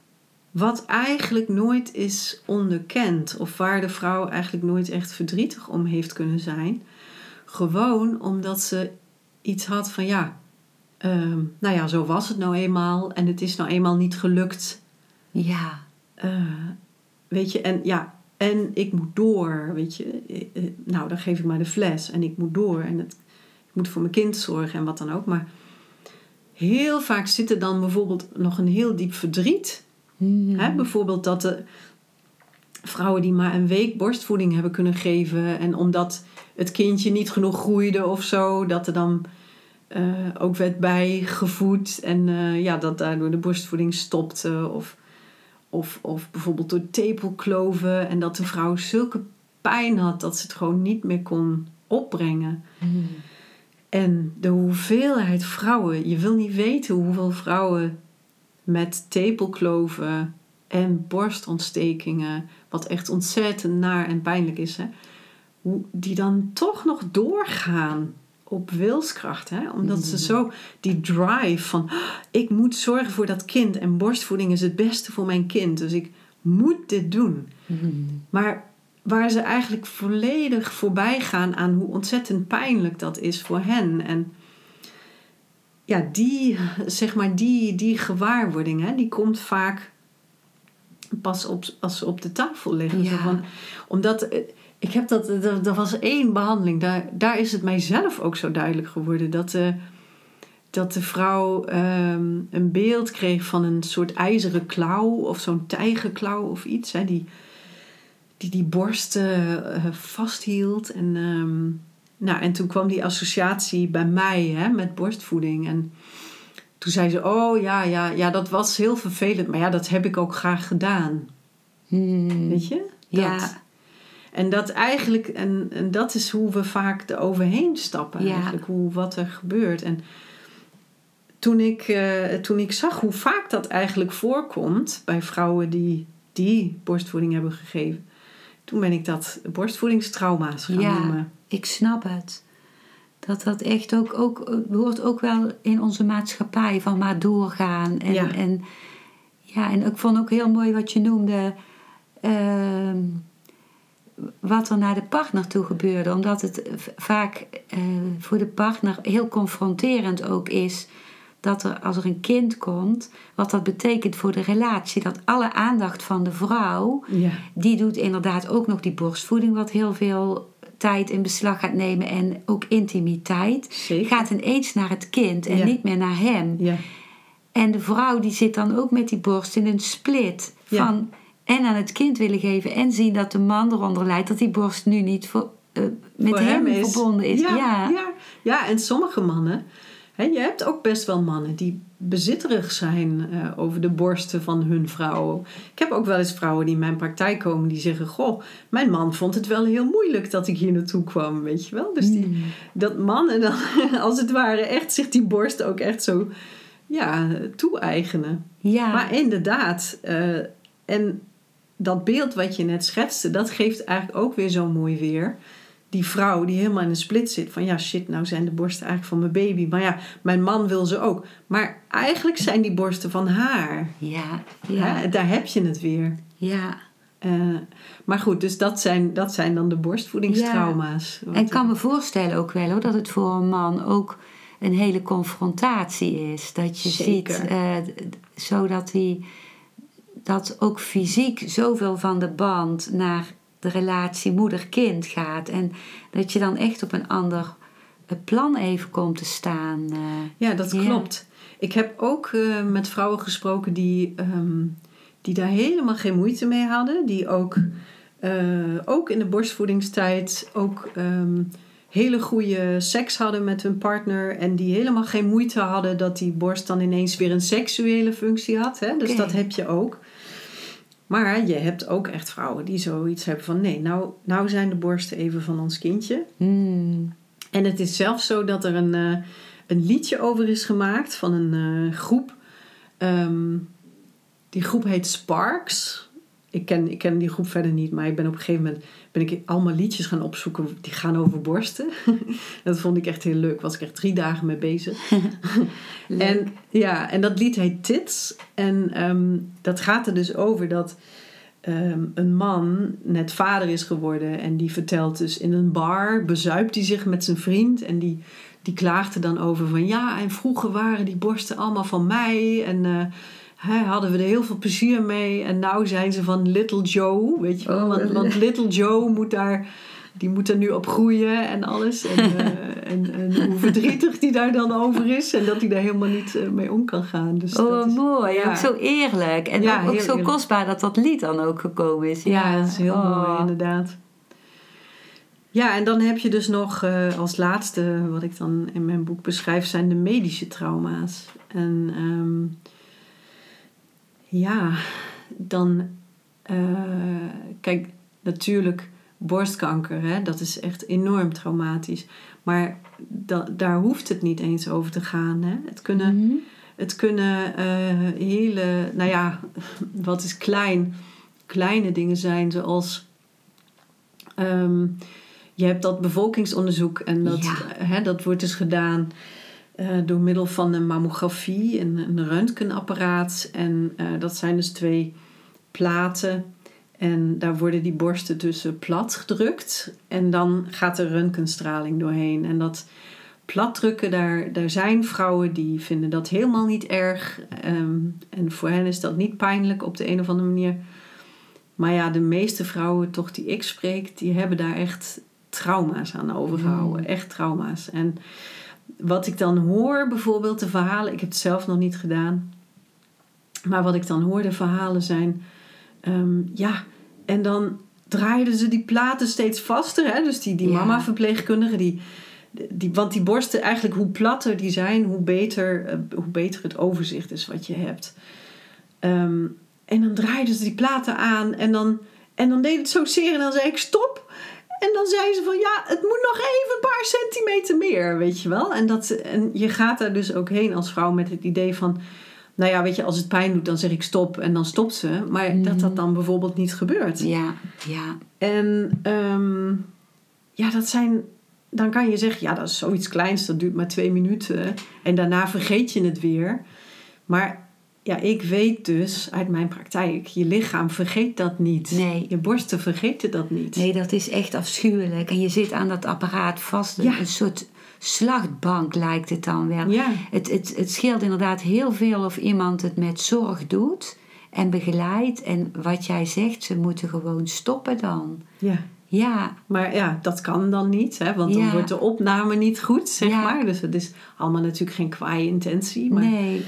Wat eigenlijk nooit is onderkend, of waar de vrouw eigenlijk nooit echt verdrietig om heeft kunnen zijn. Gewoon omdat ze iets had van ja, uh, nou ja, zo was het nou eenmaal en het is nou eenmaal niet gelukt. Ja. Uh, weet je, en ja, en ik moet door, weet je. Eh, eh, nou, dan geef ik maar de fles en ik moet door. En het, ik moet voor mijn kind zorgen en wat dan ook. Maar heel vaak zit er dan bijvoorbeeld nog een heel diep verdriet. Hmm. Hè? Bijvoorbeeld dat de vrouwen die maar een week borstvoeding hebben kunnen geven. En omdat het kindje niet genoeg groeide of zo, dat er dan uh, ook werd bijgevoed. En uh, ja, dat daardoor de borstvoeding stopte. Of of, of bijvoorbeeld door tepelkloven en dat de vrouw zulke pijn had dat ze het gewoon niet meer kon opbrengen. Mm. En de hoeveelheid vrouwen, je wil niet weten hoeveel vrouwen met tepelkloven en borstontstekingen, wat echt ontzettend naar en pijnlijk is, hè, die dan toch nog doorgaan op wilskracht. Hè? Omdat ze zo die drive van "Oh, ik moet zorgen voor dat kind en borstvoeding is het beste voor mijn kind. Dus ik moet dit doen. Maar waar ze eigenlijk volledig voorbij gaan aan hoe ontzettend pijnlijk dat is voor hen. En ja, die, zeg maar, die, die gewaarwording, hè, die komt vaak pas op, als ze op de tafel liggen. Ja. Van, omdat ik heb dat, er, er was één behandeling, daar, daar is het mijzelf ook zo duidelijk geworden dat de, dat de vrouw ehm, een beeld kreeg van een soort ijzeren klauw of zo'n tijgerklauw of iets, hè, die, die die borst eh, eh, vasthield. En, ehm, nou, en toen kwam die associatie bij mij hè, met borstvoeding. En toen zei ze: Oh ja, ja, ja, dat was heel vervelend, maar ja, dat heb ik ook graag gedaan. Hmm. Weet je? Dat. Ja. En dat eigenlijk, en, en dat is hoe we vaak er overheen stappen, Ja. eigenlijk, hoe, wat er gebeurt. En toen ik, eh, toen ik zag hoe vaak dat eigenlijk voorkomt bij vrouwen die, die borstvoeding hebben gegeven, toen ben ik dat borstvoedingstrauma's gaan Ja. noemen. Ik snap het. Dat dat echt ook, ook hoort ook wel in onze maatschappij van maar doorgaan. En, Ja. en, ja, en ik vond ook heel mooi wat je noemde. ehm, wat er naar de partner toe gebeurde. Omdat het vaak eh, voor de partner heel confronterend ook is. Dat er als er een kind komt, wat dat betekent voor de relatie. Dat alle aandacht van de vrouw Ja. die doet inderdaad ook nog die borstvoeding, wat heel veel tijd in beslag gaat nemen en ook intimiteit. Zeker. Gaat ineens naar het kind en Ja. niet meer naar hem. Ja. En de vrouw die zit dan ook met die borst in een split van en aan het kind willen geven en zien dat de man eronder lijdt dat die borst nu niet voor, eh, met Voor hem, is. verbonden is. Ja, Ja, ja. ja, en sommige mannen, hè, je hebt ook best wel mannen die bezitterig zijn eh, over de borsten van hun vrouwen. Ik heb ook wel eens vrouwen die in mijn praktijk komen die zeggen: Goh, mijn man vond het wel heel moeilijk dat ik hier naartoe kwam, weet je wel. Dus die, Hmm. dat mannen dan *laughs* als het ware echt zich die borst ook echt zo ja, toe-eigenen. ja. Maar inderdaad, eh, en dat beeld wat je net schetste, dat geeft eigenlijk ook weer zo mooi weer. Die vrouw die helemaal in een split zit van ja shit, nou zijn de borsten eigenlijk van mijn baby. Maar ja, mijn man wil ze ook. Maar eigenlijk zijn die borsten van haar. ja, Ja. ja, daar heb je het weer. ja. Eh, maar goed, dus dat zijn, dat zijn dan de borstvoedingstrauma's. En ik kan me voorstellen ook wel hoor, dat het voor een man ook een hele confrontatie is. Dat je Zeker. ziet, eh, zodat hij dat ook fysiek zoveel van de band naar de relatie moeder-kind gaat. En dat je dan echt op een ander eh, plan even komt te staan. eh. Ja, dat Ja. klopt. Ik heb ook eh, met vrouwen gesproken die, ehm, die daar helemaal geen moeite mee hadden. Die ook, ook in de borstvoedingstijd ook ehm, hele goede seks hadden met hun partner. En die helemaal geen moeite hadden dat die borst dan ineens weer een seksuele functie had. Hè? Dus dat heb je ook. Maar je hebt ook echt vrouwen die zoiets hebben van... nee, nou, nou zijn de borsten even van ons kindje. Hmm. En het is zelfs zo dat er een, eh, een liedje over is gemaakt van een eh, groep. Ehm, die groep heet Sparks. Ik ken, ik ken die groep verder niet, maar ik ben op een gegeven moment ben ik allemaal liedjes gaan opzoeken die gaan over borsten. *laughs* dat vond ik echt heel leuk. Was ik echt drie dagen mee bezig. *laughs* en, ja, en dat lied heet Tits. En ehm, dat gaat er dus over dat ehm, een man net vader is geworden. En die vertelt dus in een bar, bezuipt hij zich met zijn vriend. En die, die klaagt er dan over van ja, en vroeger waren die borsten allemaal van mij. En eh, hè, hadden we er heel veel plezier mee. En nou zijn ze van Little Joe, weet je wel. Oh, want, want Little Joe moet daar... Die moet er nu op groeien en alles. En, *laughs* eh, en, en hoe verdrietig die daar dan over is. En dat hij daar helemaal niet eh, mee om kan gaan. Dus Oh, dat is- mooi. ja. Ook zo eerlijk. En Ja, ook, zo eerlijk. kostbaar dat dat lied dan ook gekomen is. Ja, dat is heel Oh. mooi inderdaad. Ja, en dan heb je dus nog eh, als laatste, wat ik dan in mijn boek beschrijf, zijn de medische trauma's. En ehm, ja, dan, eh, kijk, natuurlijk borstkanker, hè, dat is echt enorm traumatisch. Maar da- daar hoeft het niet eens over te gaan. Hè. Het kunnen Mhm. het kunnen eh, hele, nou ja, wat is klein, kleine dingen zijn zoals ehm, je hebt dat bevolkingsonderzoek en dat, Ja. hè, dat wordt dus gedaan eh, door middel van een mammografie, een, een röntgenapparaat. En eh, dat zijn dus twee platen. En daar worden die borsten tussen plat gedrukt. En dan gaat er röntgenstraling doorheen. En dat platdrukken, daar, daar zijn vrouwen die vinden dat helemaal niet erg. Ehm, en voor hen is dat niet pijnlijk op de een of andere manier. Maar ja, de meeste vrouwen toch die ik spreek, die hebben daar echt trauma's aan overgehouden. Echt trauma's. En wat ik dan hoor, bijvoorbeeld de verhalen, ik heb het zelf nog niet gedaan. Maar wat ik dan hoor, de verhalen zijn, ehm, ja, en dan draaiden ze die platen steeds vaster. Hè? Dus die, die Ja. mama-verpleegkundige, die, die, want die borsten, eigenlijk hoe platter die zijn, hoe beter, eh, hoe beter het overzicht is wat je hebt. Ehm, en dan draaiden ze die platen aan en dan, en dan deed het zo zeer en dan zei ik stop. En dan zei ze van ja, het moet nog even een paar centimeter meer, weet je wel. En, dat, en je gaat daar dus ook heen als vrouw met het idee van, nou ja, weet je, als het pijn doet, dan zeg ik stop en dan stopt ze. Maar dat dat dan bijvoorbeeld niet gebeurt. Ja, ja. En ehm, ja, dat zijn. Dan kan je zeggen, ja, dat is zoiets kleins, dat duurt maar twee minuten. En daarna vergeet je het weer. Maar ja, ik weet dus uit mijn praktijk, je lichaam vergeet dat niet. Nee. Je borsten vergeten dat niet. Nee, dat is echt afschuwelijk. En je zit aan dat apparaat vast. Ja. Een soort slachtbank lijkt het dan wel. Ja, Het, het, het scheelt inderdaad heel veel of iemand het met zorg doet en begeleidt. En wat jij zegt, ze moeten gewoon stoppen dan. ja. Ja, Maar ja, dat kan dan niet, hè, want dan Ja. wordt de opname niet goed, zeg Ja. maar. Dus het is allemaal natuurlijk geen kwaaie intentie. Maar nee.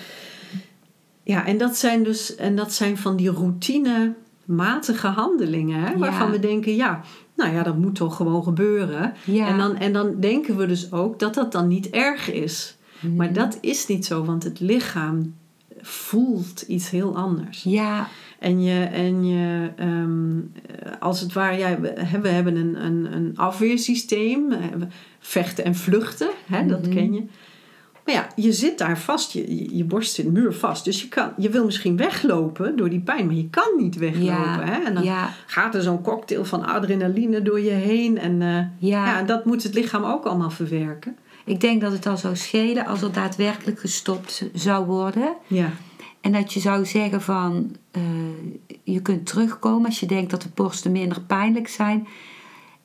Ja, en dat zijn dus en dat zijn van die routinematige handelingen, hè, waarvan Ja. we denken, ja, nou ja, dat moet toch gewoon gebeuren. Ja. En, dan, en dan denken we dus ook dat dat dan niet erg is. Mhm. Maar dat is niet zo, want het lichaam voelt iets heel anders. Ja, En je, en je ehm, als het ware, ja, we, we hebben een, een, een afweersysteem, we- vechten en vluchten, hè, dat Mhm. ken je. Maar ja, je zit daar vast, je, je, je borst zit muurvast. Dus je, kan, je wil misschien weglopen door die pijn, maar je kan niet weglopen. ja, Hè? En dan ja, gaat er zo'n cocktail van adrenaline door je heen. En eh, ja. ja, dat moet het lichaam ook allemaal verwerken. Ik denk dat het al zou schelen als er daadwerkelijk gestopt zou worden. Ja, En dat je zou zeggen van eh, je kunt terugkomen als je denkt dat de borsten minder pijnlijk zijn.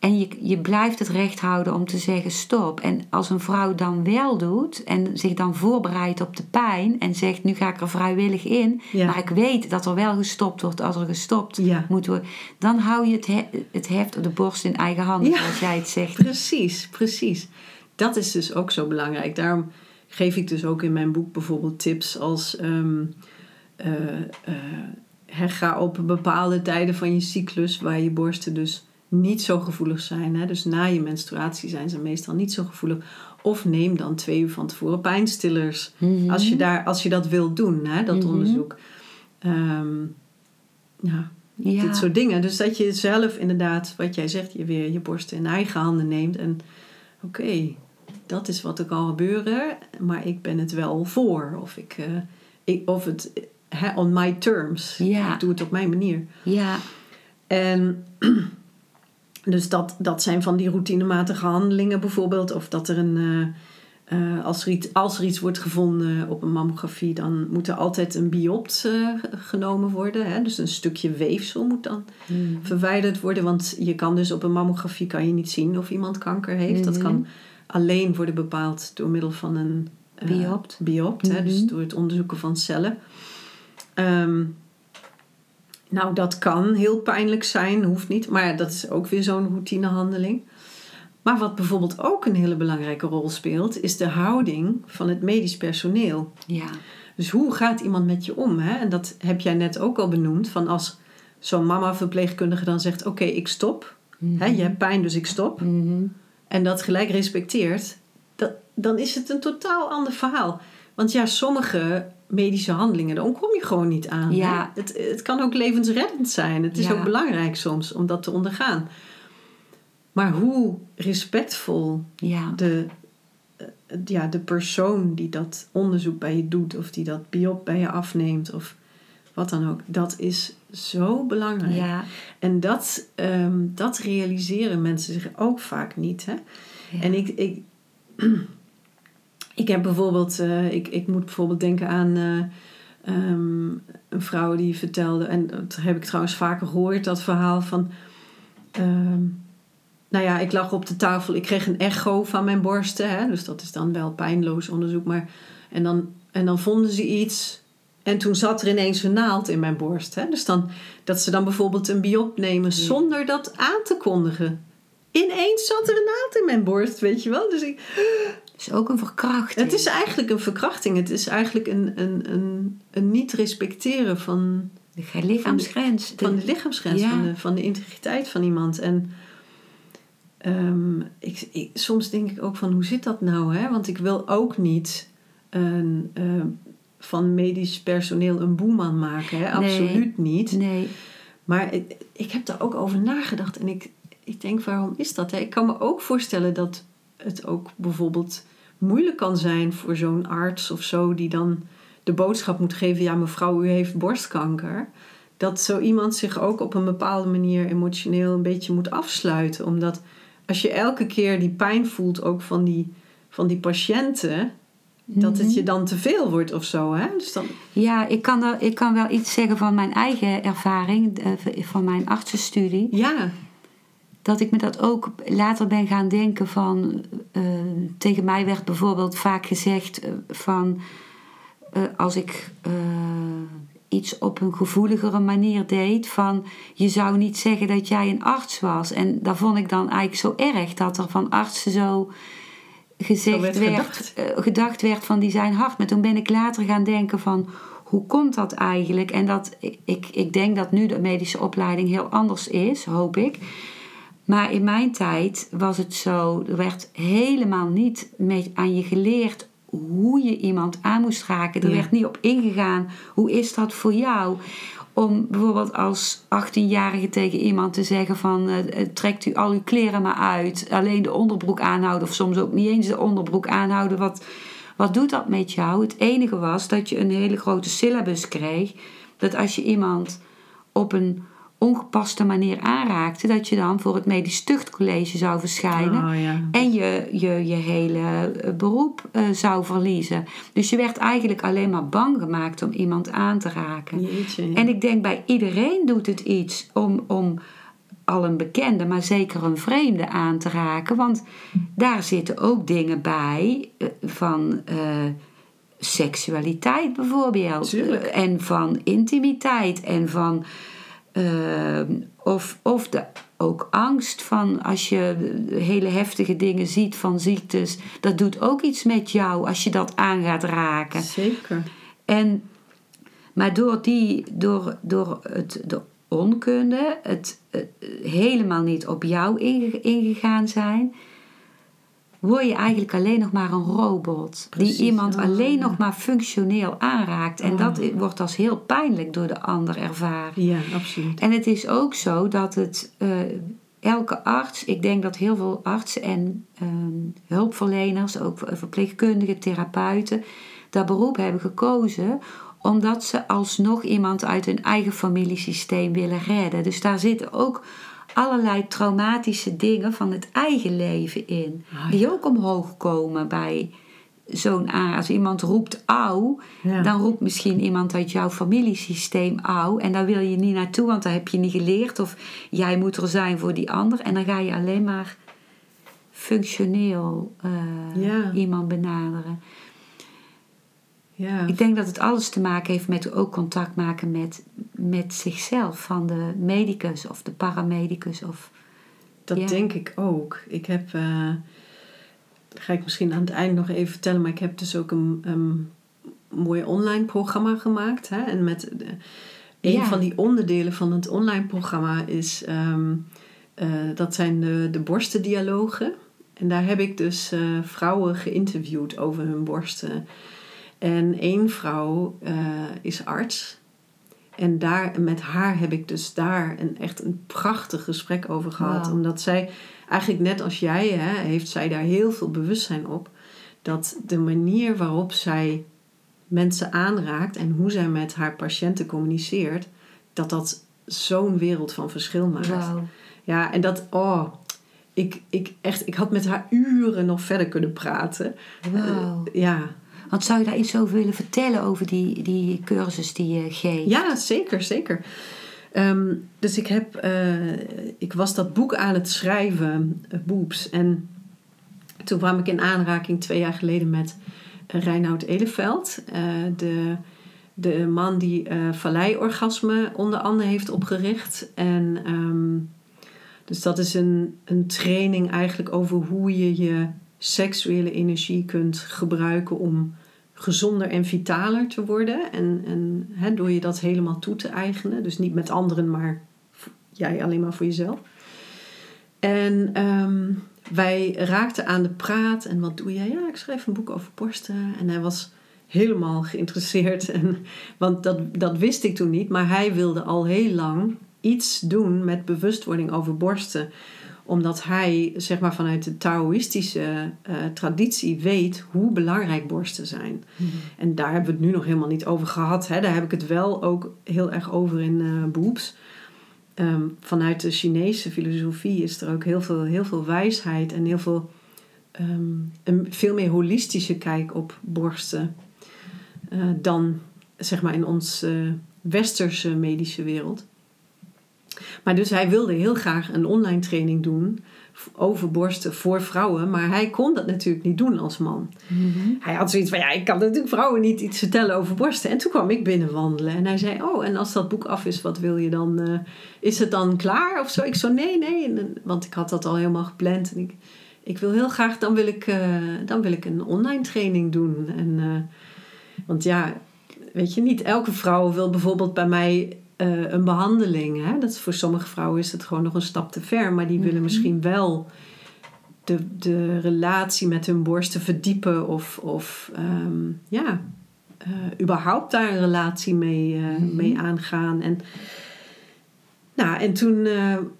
En je, je blijft het recht houden om te zeggen stop. En als een vrouw dan wel doet en zich dan voorbereidt op de pijn en zegt nu ga ik er vrijwillig in, Ja. maar ik weet dat er wel gestopt wordt als er gestopt Ja. moet worden, dan hou je het, he- het heft op de borst in eigen handen, Ja. zoals jij het zegt. Precies, precies. Dat is dus ook zo belangrijk. Daarom geef ik dus ook in mijn boek bijvoorbeeld tips als... hè, ga op bepaalde tijden van je cyclus waar je borsten dus niet zo gevoelig zijn. Hè? Dus na je menstruatie zijn ze meestal niet zo gevoelig. Of neem dan twee uur van tevoren pijnstillers. Mhm. Als, je daar, als je dat wilt doen, hè, dat Mhm. onderzoek. Ehm, ja, Ja. dit soort dingen. Dus dat je zelf inderdaad, wat jij zegt, je weer je borsten in eigen handen neemt. En oké, dat is wat er kan gebeuren, maar ik ben het wel voor. Of, ik, eh, ik, of het on my terms. Ja. Ik doe het op mijn manier. Ja, En dus dat, dat zijn van die routinematige handelingen bijvoorbeeld. Of dat er een. eh, eh, als, er iets, als er iets wordt gevonden op een mammografie, dan moet er altijd een biopt eh, genomen worden. Hè? Dus een stukje weefsel moet dan Mhm. verwijderd worden. Want je kan dus op een mammografie kan je niet zien of iemand kanker heeft. Dat kan alleen worden bepaald door middel van een Biopt. hè? Dus Mhm. door het onderzoeken van cellen. Ehm, nou, dat kan heel pijnlijk zijn, hoeft niet. Maar dat is ook weer zo'n routinehandeling. Maar wat bijvoorbeeld ook een hele belangrijke rol speelt, is de houding van het medisch personeel. ja. Dus hoe gaat iemand met je om? Hè? En dat heb jij net ook al benoemd. Van als zo'n mama-verpleegkundige dan zegt: Oké, ik stop. Hè, je hebt pijn, dus ik stop. Mhm. En dat gelijk respecteert. Dat, dan is het een totaal ander verhaal. Want ja, sommige medische handelingen, daar ontkom je gewoon niet aan. Ja. Het, het kan ook levensreddend zijn. Het is Ja. ook belangrijk soms om dat te ondergaan. Maar hoe respectvol ja. de, eh, ja, de persoon die dat onderzoek bij je doet, of die dat biop bij je afneemt, of wat dan ook, dat is zo belangrijk. ja. En dat, ehm, dat realiseren mensen zich ook vaak niet. Hè? En ik, ik, ik heb bijvoorbeeld, eh, ik, ik moet bijvoorbeeld denken aan eh, ehm, een vrouw die vertelde, en dat heb ik trouwens vaker gehoord, dat verhaal van. ehm, nou ja, ik lag op de tafel, ik kreeg een echo van mijn borsten, hè, dus dat is dan wel pijnloos onderzoek, maar. En dan, en dan vonden ze iets. En toen zat er ineens een naald in mijn borst. Hè? Dus dan, dat ze dan bijvoorbeeld een biop nemen zonder dat aan te kondigen. Ineens zat er een naald in mijn borst, weet je wel. Dus ik, is ook een verkrachting. het is eigenlijk een verkrachting. Het is eigenlijk een, een, een, een niet respecteren van, de lichaamsgrens. van de lichaamsgrens, Ja. van, de, van de integriteit van iemand. En ehm, ik, ik- soms denk ik ook van, hoe zit dat nou? Hè? Want ik wil ook niet een, ehm, van medisch personeel een boeman maken. Hè? Nee. Absoluut niet. Nee. Maar ik, ik heb daar ook over nagedacht. En ik, ik denk, waarom is dat? Hè? Ik kan me ook voorstellen dat het ook bijvoorbeeld moeilijk kan zijn voor zo'n arts of zo, die dan de boodschap moet geven: ja, mevrouw, u heeft borstkanker. Dat zo iemand zich ook op een bepaalde manier emotioneel een beetje moet afsluiten. Omdat als je elke keer die pijn voelt, ook van die, van die patiënten, dat het je dan te veel wordt of zo. Hè? Dus dan, Ja, ik kan, er, ik kan wel iets zeggen van mijn eigen ervaring, eh, van mijn artsenstudie. ja, Dat ik me dat ook later ben gaan denken van... eh, tegen mij werd bijvoorbeeld vaak gezegd eh, van... eh, als ik iets op een gevoeligere manier deed... van je zou niet zeggen dat jij een arts was. En dat vond ik dan eigenlijk zo erg dat er van artsen zo gezegd Zo werd werd, gedacht. gedacht werd van die zijn hard. Maar toen ben ik later gaan denken van hoe komt dat eigenlijk? En dat ik, ik denk dat nu de medische opleiding heel anders is, hoop ik. Maar in mijn tijd was het zo, er werd helemaal niet aan je geleerd hoe je iemand aan moest raken. Er Ja. werd niet op ingegaan. Hoe is dat voor jou? Om bijvoorbeeld als 18-jarige tegen iemand te zeggen van eh, eh, trekt u al uw kleren maar uit. Alleen de onderbroek aanhouden of soms ook niet eens de onderbroek aanhouden. Wat, wat doet dat met jou? Het enige was dat je een hele grote syllabus kreeg. Dat als je iemand op een ongepaste manier aanraakte, dat je dan voor het medisch tuchtcollege zou verschijnen Oh, ja. en je, je, je hele eh, beroep eh, zou verliezen. Dus je werd eigenlijk alleen maar bang gemaakt om iemand aan te raken. Jeetje. En ik denk bij iedereen doet het iets om, om al een bekende, maar zeker een vreemde aan te raken. Want daar zitten ook dingen bij eh, van seksualiteit bijvoorbeeld. Tuurlijk. En van intimiteit en van. Eh, of of de, ook angst van als je hele heftige dingen ziet van ziektes. Dat doet ook iets met jou als je dat aan gaat raken. Zeker. En, maar door, die, door, door het, de onkunde, het, eh, helemaal niet op jou inge- ingegaan zijn, word je eigenlijk alleen nog maar een robot. Precies, Die iemand oh, alleen nog maar functioneel aanraakt. En Oh. dat wordt als heel pijnlijk door de ander ervaren. Ja, absoluut. En het is ook zo dat het eh, elke arts, ik denk dat heel veel artsen en ehm, hulpverleners, ook verpleegkundigen, therapeuten, dat beroep hebben gekozen omdat ze alsnog iemand uit hun eigen familiesysteem willen redden. Dus daar zitten ook allerlei traumatische dingen van het eigen leven in, Ah, die ook omhoog komen bij zo'n. Als iemand roept auw, Ja. dan roept misschien iemand uit jouw familiesysteem auw. En daar wil je niet naartoe, want dat heb je niet geleerd. Of jij moet er zijn voor die ander. En dan ga je alleen maar functioneel eh, Ja. iemand benaderen. Ja. Ik denk dat het alles te maken heeft met ook contact maken met, met zichzelf. Van de medicus of de paramedicus. Of, Dat Ja. denk ik ook. Ik heb, eh, dat ga ik misschien aan het eind nog even vertellen, maar ik heb dus ook een, een mooi online programma gemaakt. Hè? En met de, een Ja. van die onderdelen van het online programma is, ehm, eh, dat zijn de, de borstendialogen. En daar heb ik dus eh, vrouwen geïnterviewd over hun borsten. En één vrouw eh, is arts. En daar, met haar heb ik dus daar een, echt een prachtig gesprek over gehad. Omdat zij, eigenlijk net als jij, hè, heeft zij daar heel veel bewustzijn op. Dat de manier waarop zij mensen aanraakt en hoe zij met haar patiënten communiceert, dat dat zo'n wereld van verschil maakt. Ja, en dat, oh, ik, ik, echt, ik had met haar uren nog verder kunnen praten. Eh, ja. Want zou je daar iets over willen vertellen over die, die cursus die je geeft? Ja, zeker, zeker. Ehm, dus ik heb, eh, ik was dat boek aan het schrijven, uh, Boeps. En toen kwam ik in aanraking twee jaar geleden met uh, Reinoud Eleveld. De, de man die uh, Vallei-orgasme onder andere heeft opgericht. En um, dus dat is een, een training eigenlijk over hoe je je seksuele energie kunt gebruiken om gezonder en vitaler te worden. En, en door je dat helemaal toe te eigenen. Dus niet met anderen, maar jij alleen maar voor jezelf. En um, wij raakten aan de praat. En wat doe jij? Ja, ik schrijf een boek over borsten. En hij was helemaal geïnteresseerd. *laughs* En, want dat, dat wist ik toen niet. Maar hij wilde al heel lang iets doen met bewustwording over borsten omdat hij zeg maar, vanuit de Taoïstische uh, traditie weet hoe belangrijk borsten zijn. Mm-hmm. En daar hebben we het nu nog helemaal niet over gehad. Hè. Daar heb ik het wel ook heel erg over in uh, Beroeps. Um, vanuit de Chinese filosofie is er ook heel veel, heel veel wijsheid en heel veel, um, een veel meer holistische kijk op borsten uh, dan zeg maar in onze westerse medische wereld. Maar dus hij wilde heel graag een online training doen over borsten voor vrouwen. Maar hij kon dat natuurlijk niet doen als man. Mm-hmm. Hij had zoiets van, ja, ik kan natuurlijk vrouwen niet iets vertellen over borsten. En toen kwam ik binnen wandelen. En hij zei, oh, en als dat boek af is, wat wil je dan? Uh, is het dan klaar of zo? Ik zo, nee, nee. En, want ik had dat al helemaal gepland. En ik, ik wil heel graag, dan wil ik, uh, dan wil ik een online training doen. En, uh, want ja, weet je, niet elke vrouw wil bijvoorbeeld bij mij uh, een behandeling. Hè? Dat is, voor sommige vrouwen is het gewoon nog een stap te ver. Maar die willen Mhm. misschien wel de, de relatie met hun borsten verdiepen. Of, of um, ja, uh, überhaupt daar een relatie mee, uh, Mhm. mee aangaan. En, nou, en toen,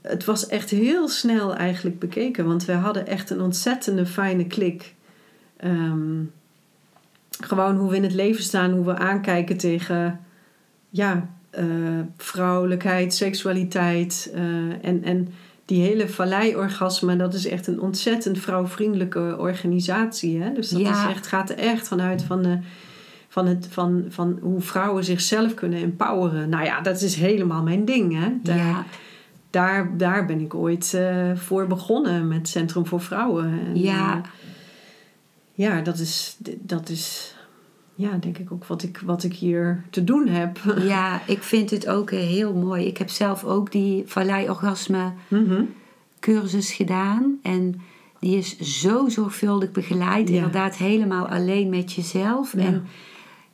het was echt heel snel eigenlijk bekeken. Want we hadden echt een ontzettende fijne klik. Um, gewoon hoe we in het leven staan, hoe we aankijken tegen... Ja, eh, vrouwelijkheid, seksualiteit eh, en, en die hele Vallei-orgasme, dat is echt een ontzettend vrouwvriendelijke organisatie. Hè? Dus dat Ja. is echt, gaat er echt vanuit van, de, van, het, van, van hoe vrouwen zichzelf kunnen empoweren. Nou ja, dat is helemaal mijn ding. Hè? Daar, ja, daar, daar ben ik ooit eh, voor begonnen met Centrum voor Vrouwen. En, Ja. eh, ja, dat is, dat is ja, denk ik ook wat ik, wat ik hier te doen heb. *laughs* ja, ik vind het ook eh, heel mooi. Ik heb zelf ook die Vallei-orgasme Mhm. cursus gedaan. En die is zo zorgvuldig begeleid. Ja. Inderdaad, helemaal alleen met jezelf. Ja. En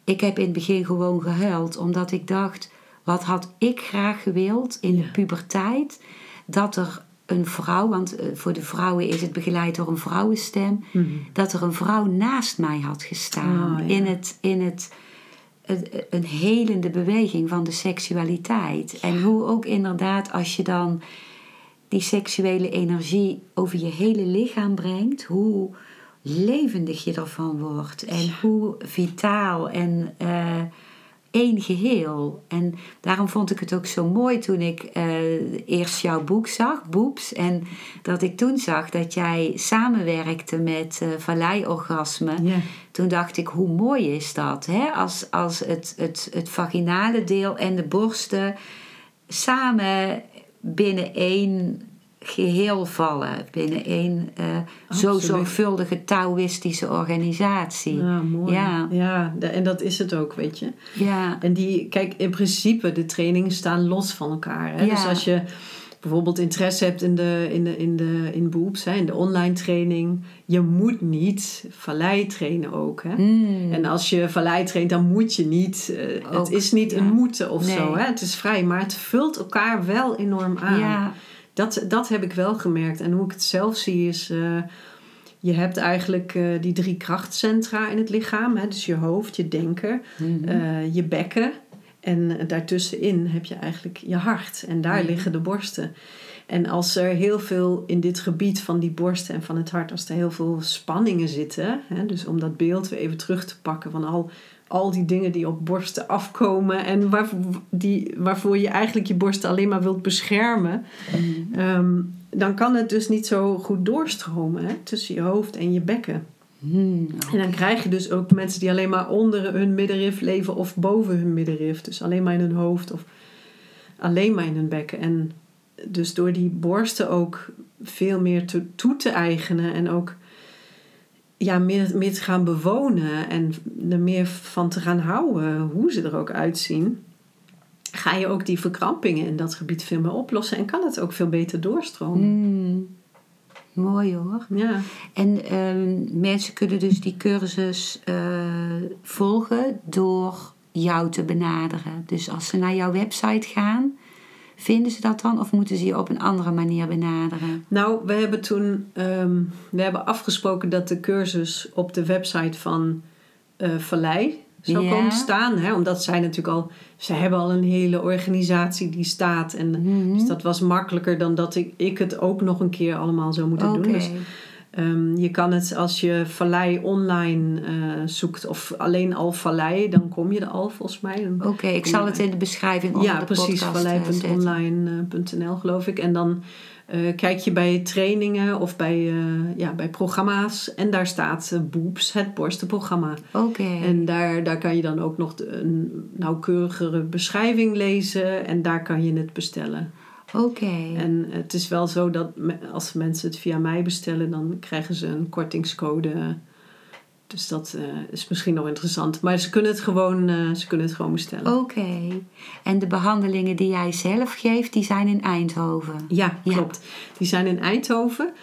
ik heb in het begin gewoon gehuild. Omdat ik dacht, wat had ik graag gewild in de puberteit. Dat er een vrouw, want eh, voor de vrouwen is het begeleid door een vrouwenstem. Mhm. Dat er een vrouw naast mij had gestaan. Oh, ja. In het... In het het- een helende beweging van de seksualiteit. En hoe ook inderdaad, als je dan die seksuele energie over je hele lichaam brengt, hoe levendig je ervan wordt en hoe vitaal en eh één geheel. En daarom vond ik het ook zo mooi toen ik eh, eerst jouw boek zag, Boeps, en dat ik toen zag dat jij samenwerkte met eh Vallei-orgasme. Toen dacht ik, hoe mooi is dat? Hè? Als, als het, het, het vaginale deel en de borsten samen binnen één geheel vallen. Binnen één eh, zo zorgvuldige Taoïstische organisatie. Ja, mooi. Ja. en dat is het ook, weet je. Ja, En die, kijk, in principe, de trainingen staan los van elkaar. Hè? Ja. Dus als je bijvoorbeeld interesse hebt in de, in de, in de in boobs, hè, in de online training, je moet niet vallei trainen ook. Hè? Mm. En als je vallei traint, dan moet je niet. eh, Ook, het is niet ja. een moeten of Nee. zo. Hè? Het is vrij, maar het vult elkaar wel enorm aan. ja, Dat, dat heb ik wel gemerkt. En hoe ik het zelf zie is... eh, je hebt eigenlijk eh, die drie krachtcentra in het lichaam. Hè? Dus je hoofd, je denken, Mhm. eh, je bekken. En daartussenin heb je eigenlijk je hart. En daar liggen de borsten. En als er heel veel in dit gebied van die borsten en van het hart... als er heel veel spanningen zitten... Hè? dus om dat beeld weer even terug te pakken... van al, al die dingen die op borsten afkomen... en waarvoor, die, waarvoor je eigenlijk je borsten alleen maar wilt beschermen... Mhm. Ehm, dan kan het dus niet zo goed doorstromen hè, tussen je hoofd en je bekken. Mm, En dan krijg je dus ook mensen die alleen maar onder hun middenrif leven of boven hun middenrif. Dus alleen maar in hun hoofd of alleen maar in hun bekken. En dus door die borsten ook veel meer te, toe te eigenen en ook ja, meer, meer te gaan bewonen en er meer van te gaan houden, hoe ze er ook uitzien, ga je ook die verkrampingen in dat gebied veel meer oplossen en kan het ook veel beter doorstromen. Mm. Mooi hoor. Ja. En ehm, mensen kunnen dus die cursus eh, volgen door jou te benaderen. Dus als ze naar jouw website gaan, vinden ze dat dan? Of moeten ze je op een andere manier benaderen? Nou, we hebben toen ehm, we hebben afgesproken dat de cursus op de website van eh Vallei zou Ja. komen staan. Hè? Omdat zij natuurlijk al, ze hebben al een hele organisatie die staat. En Mhm. dus dat was makkelijker dan dat ik, ik het ook nog een keer allemaal zou moeten doen. Dus ehm, je kan het als je Vallei online eh, zoekt of alleen al Vallei, dan kom je er al volgens mij. Oké, ik zal het in de beschrijving onder ja, de precies. podcast eh, zetten. Vallei.online.nl geloof ik. En dan eh, kijk je bij trainingen of bij, eh, ja, bij programma's. En daar staat eh, Boeps, het borstenprogramma. Oké. En daar, daar kan je dan ook nog een nauwkeurigere beschrijving lezen. En daar kan je het bestellen. Oké. En het is wel zo dat als mensen het via mij bestellen, dan krijgen ze een kortingscode. Dus dat eh, is misschien nog interessant. Maar ze kunnen het gewoon, eh, ze kunnen het gewoon bestellen. Oké. En de behandelingen die jij zelf geeft, die zijn in Eindhoven. Ja, Ja. klopt. Die zijn in Eindhoven.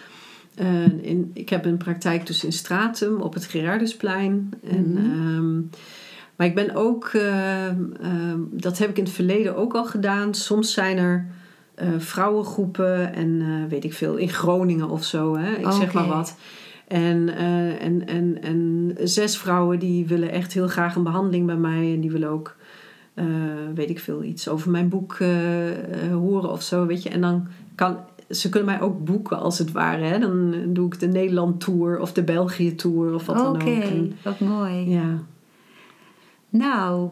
Eh, in, ik heb een praktijk dus in Stratum op het Gerardusplein. En, Mhm. ehm, maar ik ben ook, ehm, dat heb ik in het verleden ook al gedaan. Soms zijn er eh, vrouwengroepen en eh, weet ik veel, in Groningen of zo. Hè? Ik zeg maar Oké. wat. En, eh, en, en, en zes vrouwen die willen echt heel graag een behandeling bij mij. En die willen ook, weet ik veel, iets over mijn boek horen of zo. Weet je. En dan kan, ze kunnen mij ook boeken als het ware. Hè? Dan doe ik de Nederland Tour of de België Tour of wat Oké, dan ook. En, wat mooi. ja. Nou,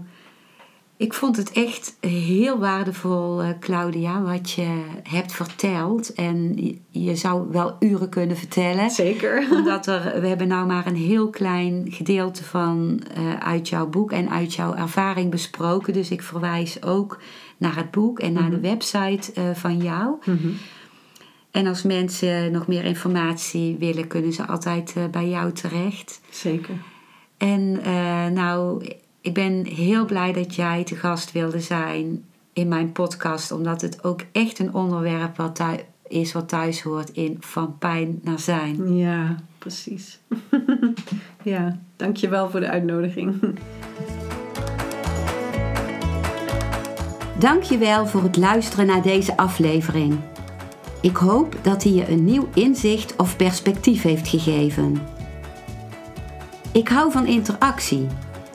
Ik vond het echt heel waardevol, eh, Claudia, wat je hebt verteld. En je zou wel uren kunnen vertellen. Zeker. *laughs* Omdat er, we hebben nou maar een heel klein gedeelte van uh, uit jouw boek en uit jouw ervaring besproken. Dus ik verwijs ook naar het boek en naar de Mhm. website uh, van jou. En als mensen nog meer informatie willen, kunnen ze altijd uh, bij jou terecht. Zeker. En nou ik ben heel blij dat jij te gast wilde zijn in mijn podcast, omdat het ook echt een onderwerp wat thuis, is wat thuis hoort in van pijn naar zijn. Ja, precies. *laughs* ja, dankjewel voor de uitnodiging. Dankjewel voor het luisteren naar deze aflevering. Ik hoop dat hij je een nieuw inzicht of perspectief heeft gegeven. Ik hou van interactie.